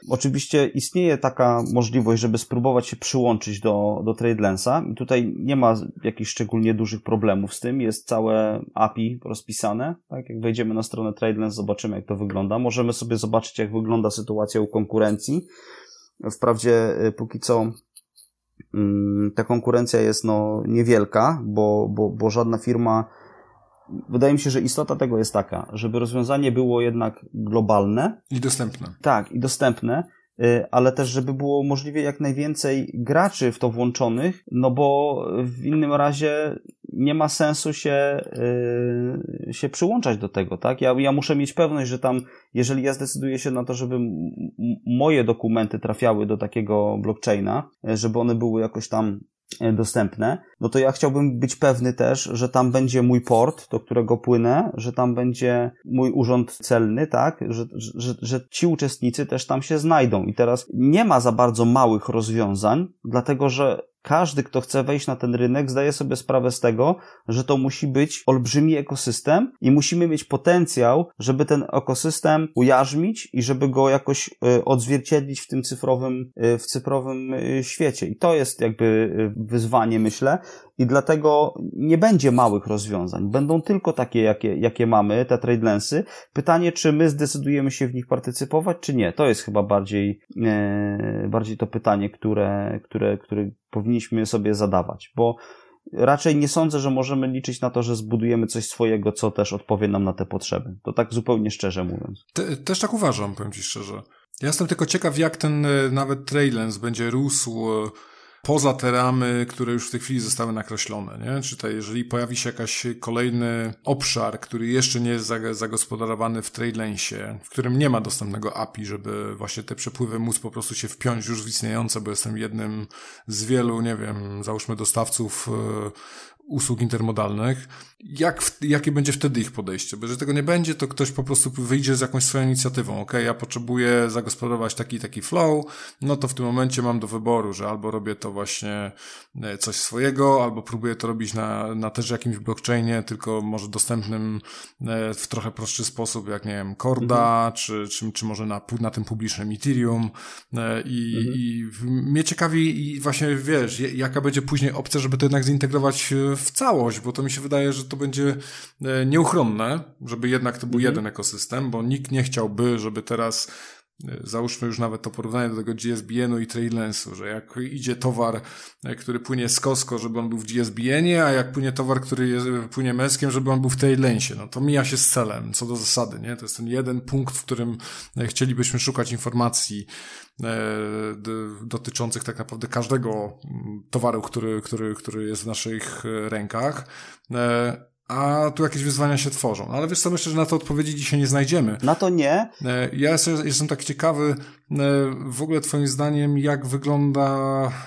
oczywiście istnieje taka możliwość, żeby spróbować się przyłączyć do, do TradeLensa tutaj nie ma jakichś szczególnie dużych problemów z tym, jest całe API rozpisane, tak, jak wejdziemy na stronę TradeLens zobaczymy jak to wygląda, możemy sobie zobaczyć jak wygląda sytuacja u konkurencji, wprawdzie y, póki co ta konkurencja jest no niewielka, bo, bo, bo żadna firma. Wydaje mi się, że istota tego jest taka, żeby rozwiązanie było jednak globalne. I dostępne. Tak, i dostępne, ale też, żeby było możliwie jak najwięcej graczy w to włączonych, no bo w innym razie nie ma sensu się, yy, się przyłączać do tego, tak? Ja, ja muszę mieć pewność, że tam, jeżeli ja zdecyduję się na to, żeby moje dokumenty trafiały do takiego blockchaina, żeby one były jakoś tam dostępne, no to ja chciałbym być pewny też, że tam będzie mój port, do którego płynę, że tam będzie mój urząd celny, tak, że, że, że ci uczestnicy też tam się znajdą. I teraz nie ma za bardzo małych rozwiązań, dlatego że każdy, kto chce wejść na ten rynek, zdaje sobie sprawę z tego, że to musi być olbrzymi ekosystem i musimy mieć potencjał, żeby ten ekosystem ujarzmić i żeby go jakoś y, odzwierciedlić w tym cyfrowym, y, w cyfrowym y, świecie. I to jest jakby wyzwanie, myślę. I dlatego nie będzie małych rozwiązań. Będą tylko takie, jakie, jakie mamy, te trade lensy. Pytanie, czy my zdecydujemy się w nich partycypować, czy nie. To jest chyba bardziej, e, bardziej to pytanie, które, które, które powinniśmy sobie zadawać, bo raczej nie sądzę, że możemy liczyć na to, że zbudujemy coś swojego, co też odpowie nam na te potrzeby. To tak zupełnie szczerze mówiąc. Te, też tak uważam, powiem Ci szczerze. Ja jestem tylko ciekaw, jak ten e, nawet Trailens będzie rósł e, poza te ramy, które już w tej chwili zostały nakreślone, nie? Czy to jeżeli pojawi się jakiś kolejny obszar, który jeszcze nie jest zagospodarowany w TradeLensie, w którym nie ma dostępnego API, żeby właśnie te przepływy móc po prostu się wpiąć już w istniejące, bo jestem jednym z wielu, nie wiem, załóżmy dostawców e, usług intermodalnych, jak, jakie będzie wtedy ich podejście? Bo jeżeli tego nie będzie, to ktoś po prostu wyjdzie z jakąś swoją inicjatywą. Ok, ja potrzebuję zagospodarować taki taki flow, no to w tym momencie mam do wyboru, że albo robię to właśnie e, coś swojego, albo próbuję to robić na, na też jakimś blockchainie, tylko może dostępnym e, w trochę prostszy sposób, jak nie wiem, Corda, mhm. czy, czy, czy może na, na tym publicznym Ethereum. E, I, mhm. i mnie ciekawi i właśnie wiesz, jaka będzie później opcja, żeby to jednak zintegrować w całość, bo to mi się wydaje, że to będzie e, nieuchronne, żeby jednak to był mhm. jeden ekosystem, bo nikt nie chciałby, żeby teraz Załóżmy już nawet to porównanie do tego GSBN-u i Trailensu, że jak idzie towar, e, który płynie z Costco, żeby on był w GSBN-ie, a jak płynie towar, który jest, płynie męskiem, żeby on był w Trailensie. No to mija się z celem, co do zasady, nie? To jest ten jeden punkt, w którym chcielibyśmy szukać informacji dotyczących tak naprawdę każdego mm, towaru, który, który, który jest w naszych rękach a tu jakieś wyzwania się tworzą. Ale wiesz co, myślę, że na to odpowiedzi dzisiaj nie znajdziemy. Na to nie. E, ja jestem, jestem tak ciekawy e, w ogóle twoim zdaniem, jak wygląda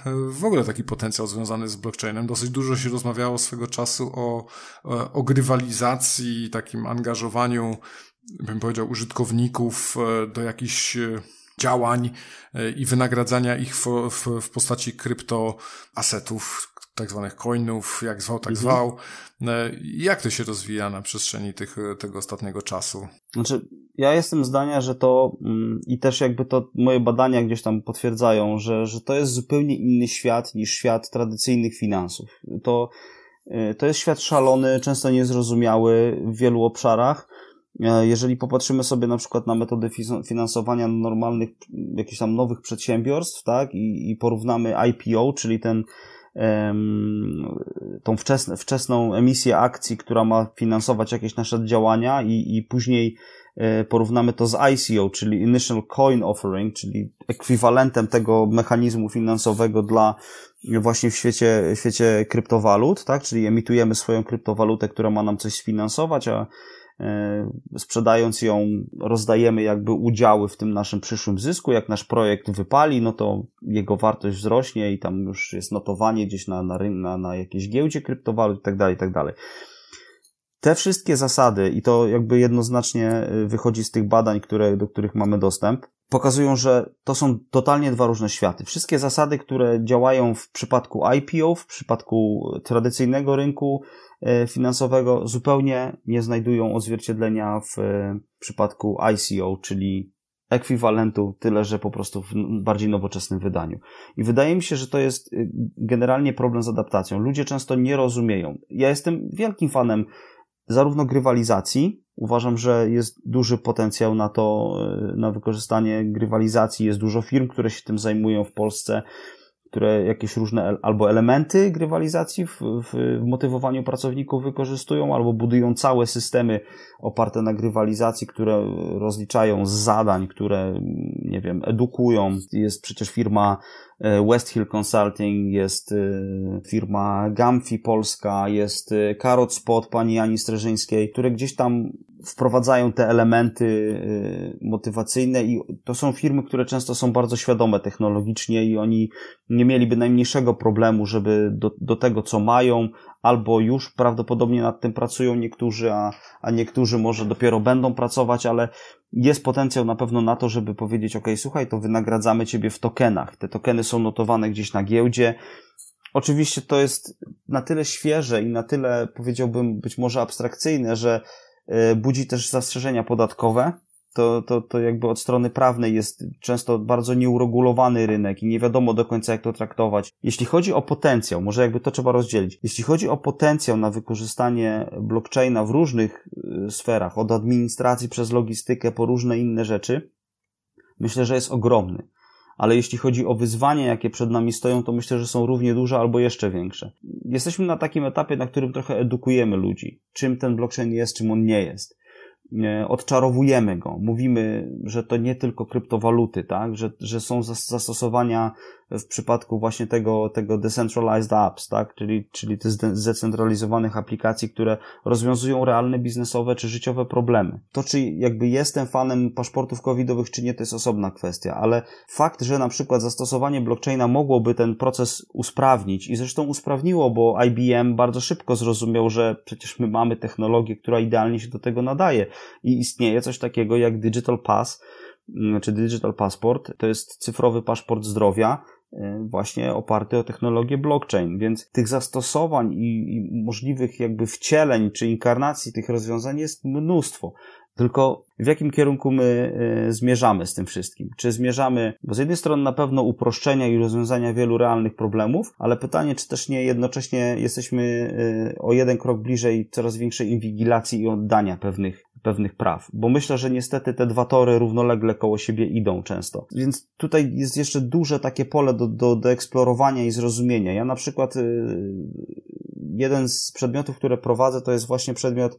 e, w ogóle taki potencjał związany z blockchainem. Dosyć dużo się rozmawiało swego czasu o, o grywalizacji, takim angażowaniu, bym powiedział, użytkowników do jakichś działań i wynagradzania ich w, w, w postaci kryptoasetów, tak zwanych coinów, jak zwał, tak mhm. zwał. E, jak to się rozwija na przestrzeni tych, tego ostatniego czasu? Znaczy, ja jestem zdania, że to mm, i też jakby to moje badania gdzieś tam potwierdzają, że, że to jest zupełnie inny świat niż świat tradycyjnych finansów. To, e, to jest świat szalony, często niezrozumiały w wielu obszarach. E, jeżeli popatrzymy sobie na przykład na metody finansowania normalnych, jakichś tam nowych przedsiębiorstw, tak, i, i porównamy IPO, czyli ten tą wczesne, wczesną emisję akcji, która ma finansować jakieś nasze działania i, i później e, porównamy to z ICO, czyli Initial Coin Offering, czyli ekwiwalentem tego mechanizmu finansowego dla właśnie w świecie, w świecie kryptowalut, tak? Czyli emitujemy swoją kryptowalutę, która ma nam coś sfinansować, a sprzedając ją, rozdajemy jakby udziały w tym naszym przyszłym zysku. Jak nasz projekt wypali, no to jego wartość wzrośnie i tam już jest notowanie gdzieś na, na, na, na jakiejś giełdzie kryptowalut i tak dalej, i tak. Te wszystkie zasady, i to jakby jednoznacznie e, wychodzi z tych badań, które, do których mamy dostęp, pokazują, że to są totalnie dwa różne światy. Wszystkie zasady, które działają w przypadku IPO, w przypadku tradycyjnego rynku e, finansowego, zupełnie nie znajdują odzwierciedlenia w e, przypadku ICO, czyli ekwiwalentu, tyle że po prostu w bardziej nowoczesnym wydaniu. I wydaje mi się, że to jest y, generalnie problem z adaptacją. Ludzie często nie rozumieją. Ja jestem wielkim fanem zarówno grywalizacji, uważam, że jest duży potencjał na to, y, na wykorzystanie grywalizacji. Jest dużo firm, które się tym zajmują w Polsce które jakieś różne albo elementy grywalizacji w, w, motywowaniu pracowników wykorzystują, albo budują całe systemy oparte na grywalizacji, które rozliczają z zadań, które, nie wiem, edukują. Jest przecież firma E, West Hill Consulting, jest e, firma Gamfi Polska, jest e, Carrot Spot pani Ani Streżyńskiej, które gdzieś tam wprowadzają te elementy motywacyjne i to są firmy, które często są bardzo świadome technologicznie i oni nie mieliby najmniejszego problemu, żeby do, do tego, co mają, albo już prawdopodobnie nad tym pracują niektórzy, a, a niektórzy może dopiero będą pracować, ale jest potencjał na pewno na to, żeby powiedzieć, ok, słuchaj, to wynagradzamy ciebie w tokenach. Te tokeny są notowane gdzieś na giełdzie. Oczywiście to jest na tyle świeże i na tyle, powiedziałbym, być może abstrakcyjne, że budzi też zastrzeżenia podatkowe, to, to, to jakby od strony prawnej jest często bardzo nieuregulowany rynek i nie wiadomo do końca, jak to traktować. Jeśli chodzi o potencjał, może jakby to trzeba rozdzielić. Jeśli chodzi o potencjał na wykorzystanie blockchaina w różnych y, sferach, od administracji przez logistykę po różne inne rzeczy, myślę, że jest ogromny. Ale jeśli chodzi o wyzwania, jakie przed nami stoją, to myślę, że są równie duże albo jeszcze większe. Jesteśmy na takim etapie, na którym trochę edukujemy ludzi, czym ten blockchain jest, czym on nie jest odczarowujemy go. Mówimy, że to nie tylko kryptowaluty, tak? Że, że są zastosowania w przypadku właśnie tego, tego decentralized apps, tak? Czyli, czyli tych zdecentralizowanych aplikacji, które rozwiązują realne biznesowe czy życiowe problemy. To, czy jakby jestem fanem paszportów covidowych, czy nie, to jest osobna kwestia, ale fakt, że na przykład zastosowanie blockchaina mogłoby ten proces usprawnić i zresztą usprawniło, bo IBM bardzo szybko zrozumiał, że przecież my mamy technologię, która idealnie się do tego nadaje i istnieje coś takiego jak Digital Pass, mm, czy Digital Passport, to jest cyfrowy paszport zdrowia, właśnie oparty o technologię blockchain, więc tych zastosowań i, i, możliwych jakby wcieleń czy inkarnacji tych rozwiązań jest mnóstwo. Tylko w jakim kierunku my y, zmierzamy z tym wszystkim? Czy zmierzamy, bo z jednej strony na pewno uproszczenia i rozwiązania wielu realnych problemów, ale pytanie, czy też nie jednocześnie jesteśmy y, o jeden krok bliżej coraz większej inwigilacji i oddania pewnych pewnych praw, bo myślę, że niestety te dwa tory równolegle koło siebie idą często. Więc tutaj jest jeszcze duże takie pole do, do, do eksplorowania i zrozumienia. Ja na przykład y, jeden z przedmiotów, które prowadzę, to jest właśnie przedmiot y,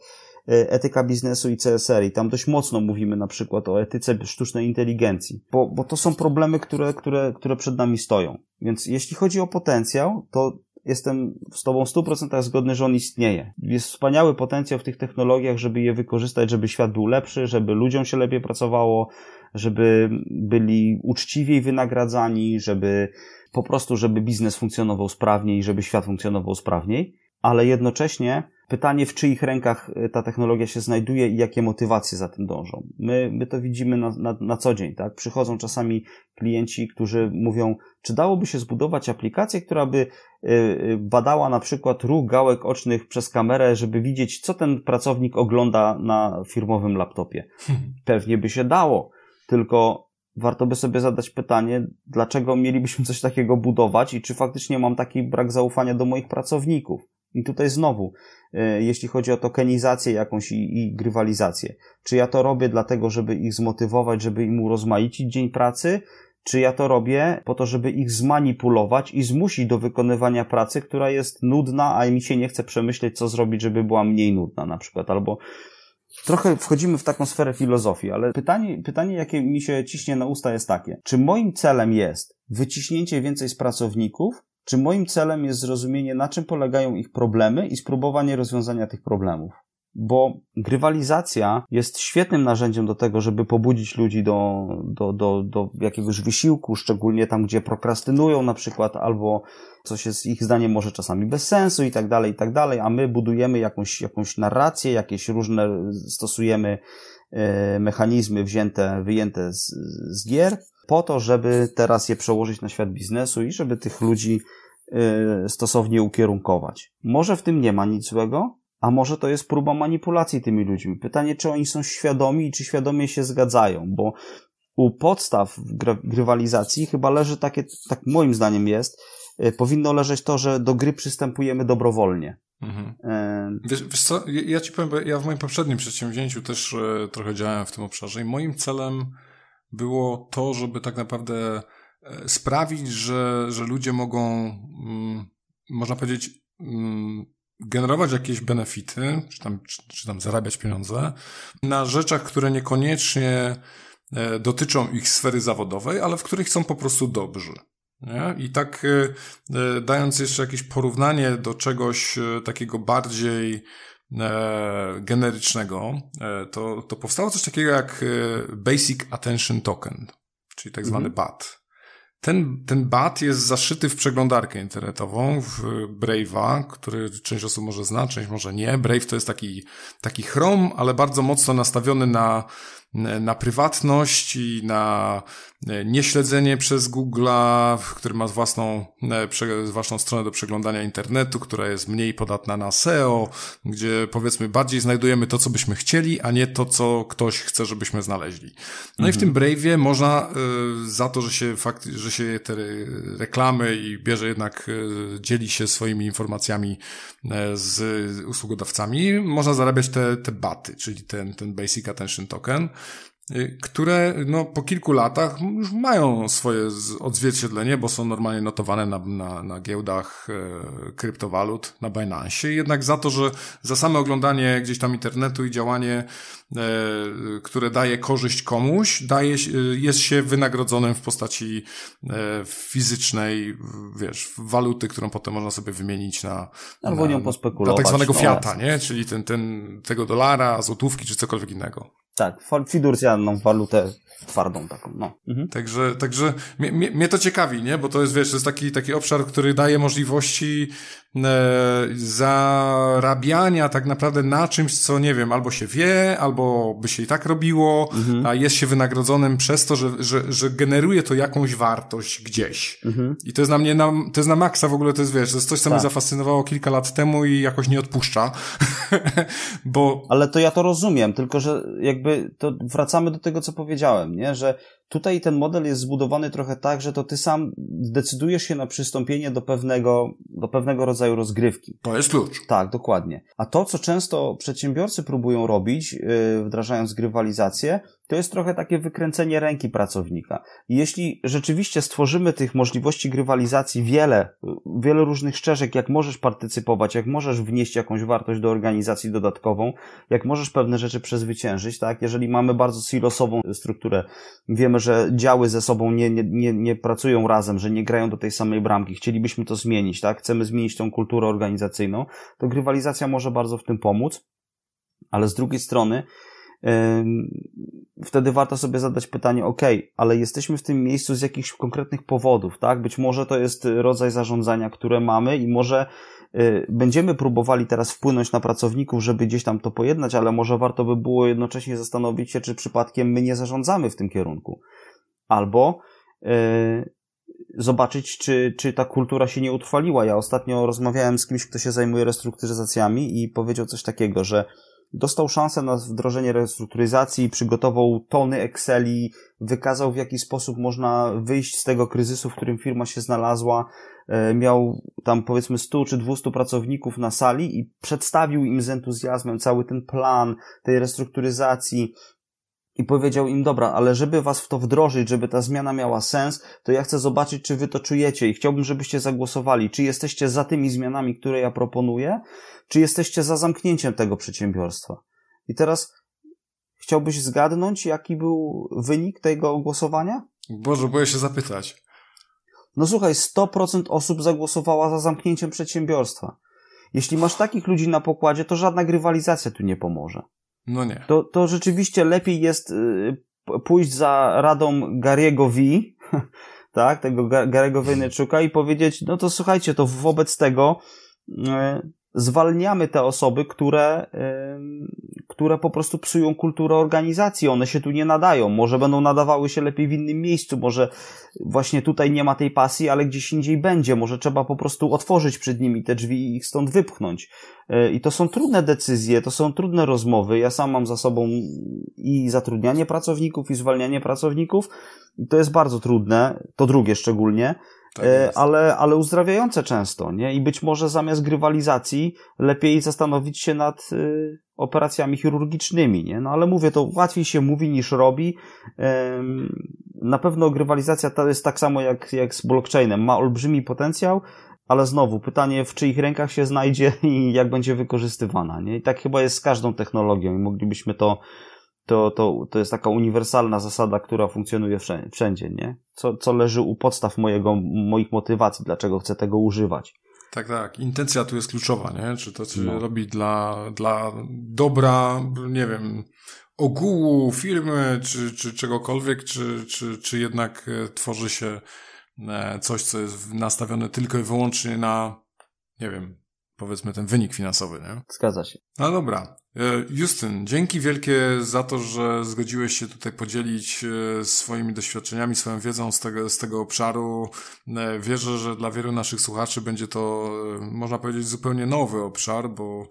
etyka biznesu i CSR i tam dość mocno mówimy na przykład o etyce sztucznej inteligencji, bo, bo to są problemy, które, które, które przed nami stoją. Więc jeśli chodzi o potencjał, to jestem z Tobą w 100% zgodny, że on istnieje. Jest wspaniały potencjał w tych technologiach, żeby je wykorzystać, żeby świat był lepszy, żeby ludziom się lepiej pracowało, żeby byli uczciwiej wynagradzani, żeby po prostu, żeby biznes funkcjonował sprawniej, żeby świat funkcjonował sprawniej, ale jednocześnie Pytanie, w czyich rękach y, ta technologia się znajduje i jakie motywacje za tym dążą. My, my to widzimy na, na, na co dzień, tak? Przychodzą czasami klienci, którzy mówią, czy dałoby się zbudować aplikację, która by y, y, badała na przykład ruch gałek ocznych przez kamerę, żeby widzieć, co ten pracownik ogląda na firmowym laptopie. Pewnie by się dało, tylko warto by sobie zadać pytanie, dlaczego mielibyśmy coś takiego budować i czy faktycznie mam taki brak zaufania do moich pracowników. I tutaj znowu, e, jeśli chodzi o tokenizację jakąś i, i grywalizację, czy ja to robię dlatego, żeby ich zmotywować, żeby im urozmaicić dzień pracy, czy ja to robię po to, żeby ich zmanipulować i zmusić do wykonywania pracy, która jest nudna, a mi się nie chce przemyśleć, co zrobić, żeby była mniej nudna na przykład, albo Trochę wchodzimy w taką sferę filozofii, ale pytanie, pytanie, jakie mi się ciśnie na usta jest takie. Czy moim celem jest wyciśnięcie więcej z pracowników, czy moim celem jest zrozumienie, na czym polegają ich problemy i spróbowanie rozwiązania tych problemów? bo grywalizacja jest świetnym narzędziem do tego, żeby pobudzić ludzi do, do, do, do jakiegoś wysiłku, szczególnie tam, gdzie prokrastynują na przykład, albo coś jest ich zdaniem może czasami bez sensu i tak dalej, i tak dalej, a my budujemy jakąś, jakąś narrację, jakieś różne, stosujemy e, mechanizmy wzięte, wyjęte z, z gier, po to, żeby teraz je przełożyć na świat biznesu i żeby tych ludzi e, stosownie ukierunkować. Może w tym nie ma nic złego, a może to jest próba manipulacji tymi ludźmi. Pytanie, czy oni są świadomi i czy świadomie się zgadzają, bo u podstaw grywalizacji chyba leży takie, tak moim zdaniem jest, e, powinno leżeć to, że do gry przystępujemy dobrowolnie. Mhm. E... Wiesz, wiesz co, ja ci powiem, ja w moim poprzednim przedsięwzięciu też trochę działałem w tym obszarze i moim celem było to, żeby tak naprawdę e, sprawić, że, że ludzie mogą, mm, można powiedzieć, mm, generować jakieś benefity, czy tam, czy, czy tam zarabiać pieniądze na rzeczach, które niekoniecznie e, dotyczą ich sfery zawodowej, ale w których są po prostu dobrzy. Nie? I tak e, dając jeszcze jakieś porównanie do czegoś takiego bardziej generycznego, to, to powstało coś takiego jak Basic Attention Token, czyli tak zwany mhm. BAT. Ten, ten bat jest zaszyty w przeglądarkę internetową, w Brave'a, który część osób może zna, część może nie. Brave to jest taki, taki Chrome, ale bardzo mocno nastawiony na na prywatność i na e, nieśledzenie przez Google'a, który ma własną, e, własną stronę do przeglądania internetu, która jest mniej podatna na SEO, gdzie powiedzmy bardziej znajdujemy to, co byśmy chcieli, a nie to, co ktoś chce, żebyśmy znaleźli. No mhm. i w tym mhm. Brave'ie można y, za to, że się fakt, że się te reklamy i bierze jednak, dzieli się swoimi informacjami z usługodawcami, można zarabiać te, te baty, czyli ten, ten Basic Attention Token. Y, które no, po kilku latach już mają swoje odzwierciedlenie, bo są normalnie notowane na, na, na giełdach e, kryptowalut, na Binance. Jednak za to, że za same oglądanie gdzieś tam internetu i działanie, e, które daje korzyść komuś, daje, jest się wynagrodzonym w postaci e, fizycznej, wiesz, waluty, którą potem można sobie wymienić na, Albo na, nią pospekulować. Na tak zwanego no, fiata, nie? Czyli ten, ten, tego dolara, złotówki czy cokolwiek innego. Tak, fiducjalną walutę twardą taką, no. Mhm. Także, także mnie, mnie, to ciekawi, nie? Bo to jest, wiesz, to jest taki, taki obszar, który daje możliwości zarabiania tak naprawdę na czymś, co nie wiem, albo się wie, albo by się i tak robiło, mhm. a jest się wynagrodzonym przez to, że, że, że generuje to jakąś wartość gdzieś. Mhm. I to jest na mnie, na, to jest na maksa w ogóle, to jest, wiesz, to jest coś, co tak. mnie zafascynowało kilka lat temu i jakoś nie odpuszcza. bo... Ale to ja to rozumiem, tylko że jakby to wracamy do tego, co powiedziałem, nie? Że Tutaj ten model jest zbudowany trochę tak, że to ty sam decydujesz się na przystąpienie do pewnego, do pewnego rodzaju rozgrywki. To jest klucz. Tak, dokładnie. A to, co często przedsiębiorcy próbują robić, yy, wdrażając grywalizację, to jest trochę takie wykręcenie ręki pracownika. Jeśli rzeczywiście stworzymy tych możliwości grywalizacji wiele, wiele różnych ścieżek, jak możesz partycypować, jak możesz wnieść jakąś wartość do organizacji dodatkową, jak możesz pewne rzeczy przezwyciężyć, tak? Jeżeli mamy bardzo silosową strukturę, wiemy, że działy ze sobą nie, nie, nie, nie pracują razem, że nie grają do tej samej bramki, chcielibyśmy to zmienić, tak? Chcemy zmienić tą kulturę organizacyjną, to grywalizacja może bardzo w tym pomóc, ale z drugiej strony, wtedy warto sobie zadać pytanie, ok, ale jesteśmy w tym miejscu z jakichś konkretnych powodów, tak? Być może to jest rodzaj zarządzania, które mamy i może y, będziemy próbowali teraz wpłynąć na pracowników, żeby gdzieś tam to pojednać, ale może warto by było jednocześnie zastanowić się, czy przypadkiem my nie zarządzamy w tym kierunku. Albo yy, zobaczyć, czy, czy ta kultura się nie utrwaliła. Ja ostatnio rozmawiałem z kimś, kto się zajmuje restrukturyzacjami i powiedział coś takiego, że dostał szansę na wdrożenie restrukturyzacji, przygotował tony Exceli, wykazał w jaki sposób można wyjść z tego kryzysu, w którym firma się znalazła, e, miał tam powiedzmy 100 czy 200 pracowników na sali i przedstawił im z entuzjazmem cały ten plan tej restrukturyzacji, i powiedział im, dobra, ale żeby was w to wdrożyć, żeby ta zmiana miała sens, to ja chcę zobaczyć, czy wy to czujecie i chciałbym, żebyście zagłosowali, czy jesteście za tymi zmianami, które ja proponuję, czy jesteście za zamknięciem tego przedsiębiorstwa. I teraz chciałbyś zgadnąć, jaki był wynik tego głosowania? Boże, boję się zapytać. No słuchaj, 100% osób zagłosowała za zamknięciem przedsiębiorstwa. jeśli masz takich ludzi na pokładzie, to żadna grywalizacja tu nie pomoże. No nie. To, to rzeczywiście lepiej jest y, pójść za radą Gary'ego V, tak, tego Gary'ego Vaynerchuka i powiedzieć, no to słuchajcie, to wobec tego y, zwalniamy te osoby, które, które po prostu psują kulturę organizacji. One się tu nie nadają. Może będą nadawały się lepiej w innym miejscu. Może właśnie tutaj nie ma tej pasji, ale gdzieś indziej będzie. Może trzeba po prostu otworzyć przed nimi te drzwi i ich stąd wypchnąć. E, I to są trudne decyzje, to są trudne rozmowy. Ja sam mam za sobą i zatrudnianie pracowników, i zwalnianie pracowników. I to jest bardzo trudne. To drugie szczególnie. Tak e, ale, ale uzdrawiające często, nie? I być może zamiast grywalizacji lepiej zastanowić się nad y, operacjami chirurgicznymi, nie? No ale mówię, to łatwiej się mówi niż robi. Na pewno grywalizacja to jest tak samo jak, jak z blockchainem. Ma olbrzymi potencjał, ale znowu pytanie, w czyich rękach się znajdzie i jak będzie wykorzystywana, nie? I tak chyba jest z każdą technologią i moglibyśmy to to, to, to jest taka uniwersalna zasada, która funkcjonuje wszędzie, nie? Co, co leży u podstaw mojego, moich motywacji, dlaczego chcę tego używać. Tak, tak. Intencja tu jest kluczowa, nie? Czy to się no. robi dla, dla dobra, nie wiem, ogółu firmy, czy, czy czegokolwiek, czy, czy, czy jednak e, tworzy się e, coś, co jest nastawione tylko i wyłącznie na, nie wiem, powiedzmy ten wynik finansowy, nie? Zgadza się. No dobra. E, Justyn, dzięki wielkie za to, że zgodziłeś się tutaj podzielić e, swoimi doświadczeniami, swoją wiedzą z tego, z tego obszaru. E, wierzę, że dla wielu naszych słuchaczy będzie to, można powiedzieć, zupełnie nowy obszar, bo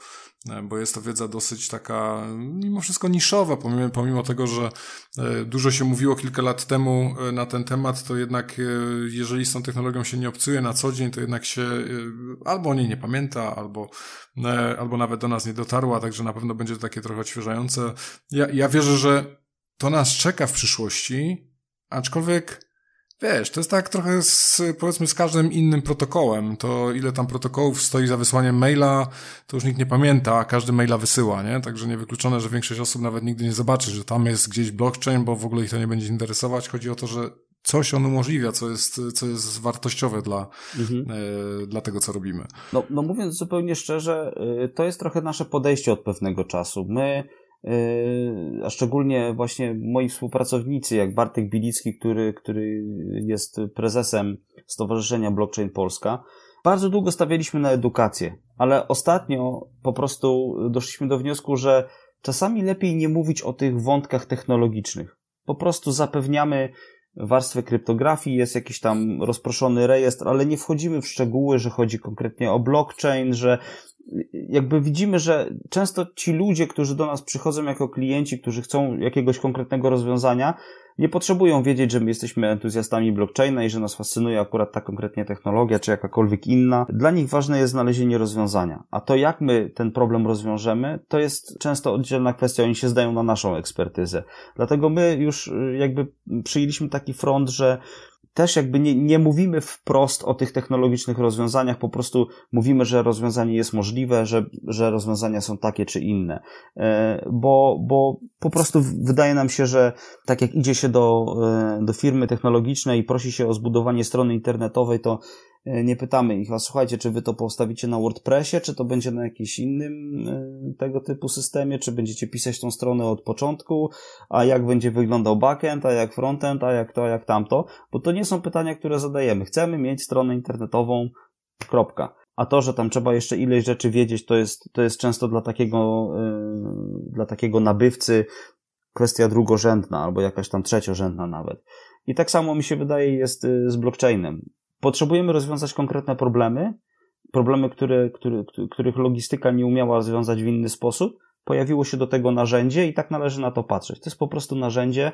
bo jest to wiedza dosyć taka, mimo wszystko niszowa, pomimo, pomimo tego, że e, dużo się mówiło kilka lat temu e, na ten temat, to jednak jeżeli z tą technologią się nie obcuje na co dzień, to jednak się albo o niej nie pamięta, albo, albo nawet do nas nie dotarła, także na pewno będzie to takie trochę odświeżające. Ja, ja wierzę, że to nas czeka w przyszłości, aczkolwiek Wiesz, to jest tak trochę z, powiedzmy z każdym innym protokołem. To ile tam protokołów stoi za wysłaniem maila, to już nikt nie pamięta, a każdy maila wysyła, nie? Także niewykluczone, że większość osób nawet nigdy nie zobaczy, że tam jest gdzieś blockchain, bo w ogóle ich to nie będzie interesować. Chodzi o to, że coś on umożliwia, co jest, co jest wartościowe dla, mhm. e, dla tego, co robimy. No, no mówiąc zupełnie szczerze, y, to jest trochę nasze podejście od pewnego czasu. My a szczególnie właśnie moi współpracownicy, jak Bartek Bilicki, który, który jest prezesem Stowarzyszenia Blockchain Polska, bardzo długo stawialiśmy na edukację, ale ostatnio po prostu doszliśmy do wniosku, że czasami lepiej nie mówić o tych wątkach technologicznych. Po prostu zapewniamy warstwę kryptografii, jest jakiś tam rozproszony rejestr, ale nie wchodzimy w szczegóły, że chodzi konkretnie o blockchain, że jakby widzimy, że często ci ludzie, którzy do nas przychodzą jako klienci, którzy chcą jakiegoś konkretnego rozwiązania, nie potrzebują wiedzieć, że my jesteśmy entuzjastami blockchaina i że nas fascynuje akurat ta konkretnie technologia, czy jakakolwiek inna. Dla nich ważne jest znalezienie rozwiązania. A to, jak my ten problem rozwiążemy, to jest często oddzielna kwestia. Oni się zdają na naszą ekspertyzę. Dlatego my już jakby przyjęliśmy taki front, że też jakby nie, nie mówimy wprost o tych technologicznych rozwiązaniach, po prostu mówimy, że rozwiązanie jest możliwe, że, że rozwiązania są takie czy inne. E, bo, bo po prostu wydaje nam się, że tak jak idzie się do, e, do firmy technologicznej i prosi się o zbudowanie strony internetowej, to nie pytamy ich, a słuchajcie, czy wy to postawicie na WordPressie, czy to będzie na jakimś innym e, tego typu systemie, czy będziecie pisać tą stronę od początku, a jak będzie wyglądał backend, a jak frontend, a jak to, a jak tamto, bo to nie są pytania, które zadajemy. Chcemy mieć stronę internetową, kropka. A to, że tam trzeba jeszcze ileś rzeczy wiedzieć, to jest, to jest często dla takiego, yy, dla takiego nabywcy kwestia drugorzędna, albo jakaś tam trzeciorzędna nawet. I tak samo mi się wydaje jest z blockchainem potrzebujemy rozwiązać konkretne problemy, problemy, które, które, których logistyka nie umiała rozwiązać w inny sposób. Pojawiło się do tego narzędzie i tak należy na to patrzeć. To jest po prostu narzędzie,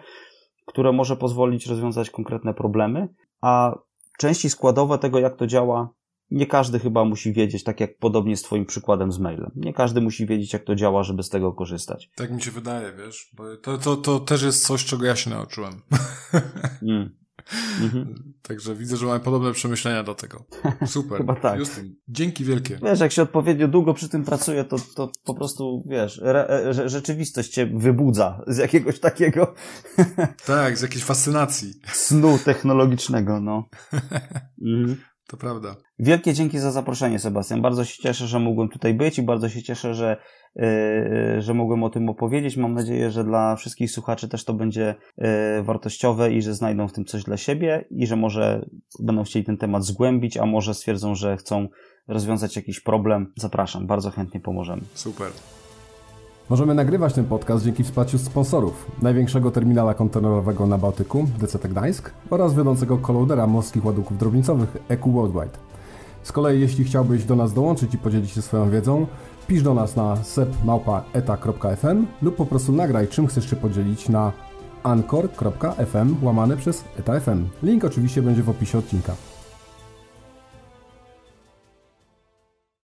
które może pozwolić rozwiązać konkretne problemy, a części składowe tego, jak to działa, nie każdy chyba musi wiedzieć, tak jak podobnie z Twoim przykładem z mailem. Nie każdy musi wiedzieć, jak to działa, żeby z tego korzystać. Tak mi się wydaje, wiesz, bo to, to, to też jest coś, czego ja się nauczyłem. Mm. Mhm. Także widzę, że mamy podobne przemyślenia do tego. Super. Chyba tak. Justyn, dzięki wielkie. Wiesz, jak się odpowiednio długo przy tym pracuje, to, to po prostu, wiesz, re, re, rzeczywistość cię wybudza z jakiegoś takiego... tak, z jakiejś fascynacji. Snu technologicznego, no. Mhm. To prawda. Wielkie dzięki za zaproszenie, Sebastian. Bardzo się cieszę, że mogłem tutaj być i bardzo się cieszę, że, yy, że mogłem o tym opowiedzieć. Mam nadzieję, że dla wszystkich słuchaczy też to będzie yy, wartościowe i że znajdą w tym coś dla siebie i że może będą chcieli ten temat zgłębić, a może stwierdzą, że chcą rozwiązać jakiś problem. Zapraszam, bardzo chętnie pomożemy. Super. Możemy nagrywać ten podcast dzięki wsparciu sponsorów największego terminala kontenerowego na Bałtyku, DCT Gdańsk oraz wiodącego kolodera morskich ładunków drobnicowych EQ Worldwide. Z kolei jeśli chciałbyś do nas dołączyć i podzielić się swoją wiedzą, pisz do nas na sepmałpa.eta.fm lub po prostu nagraj czym chcesz się podzielić na anchor.fm łamane przez eta.fm. Link oczywiście będzie w opisie odcinka.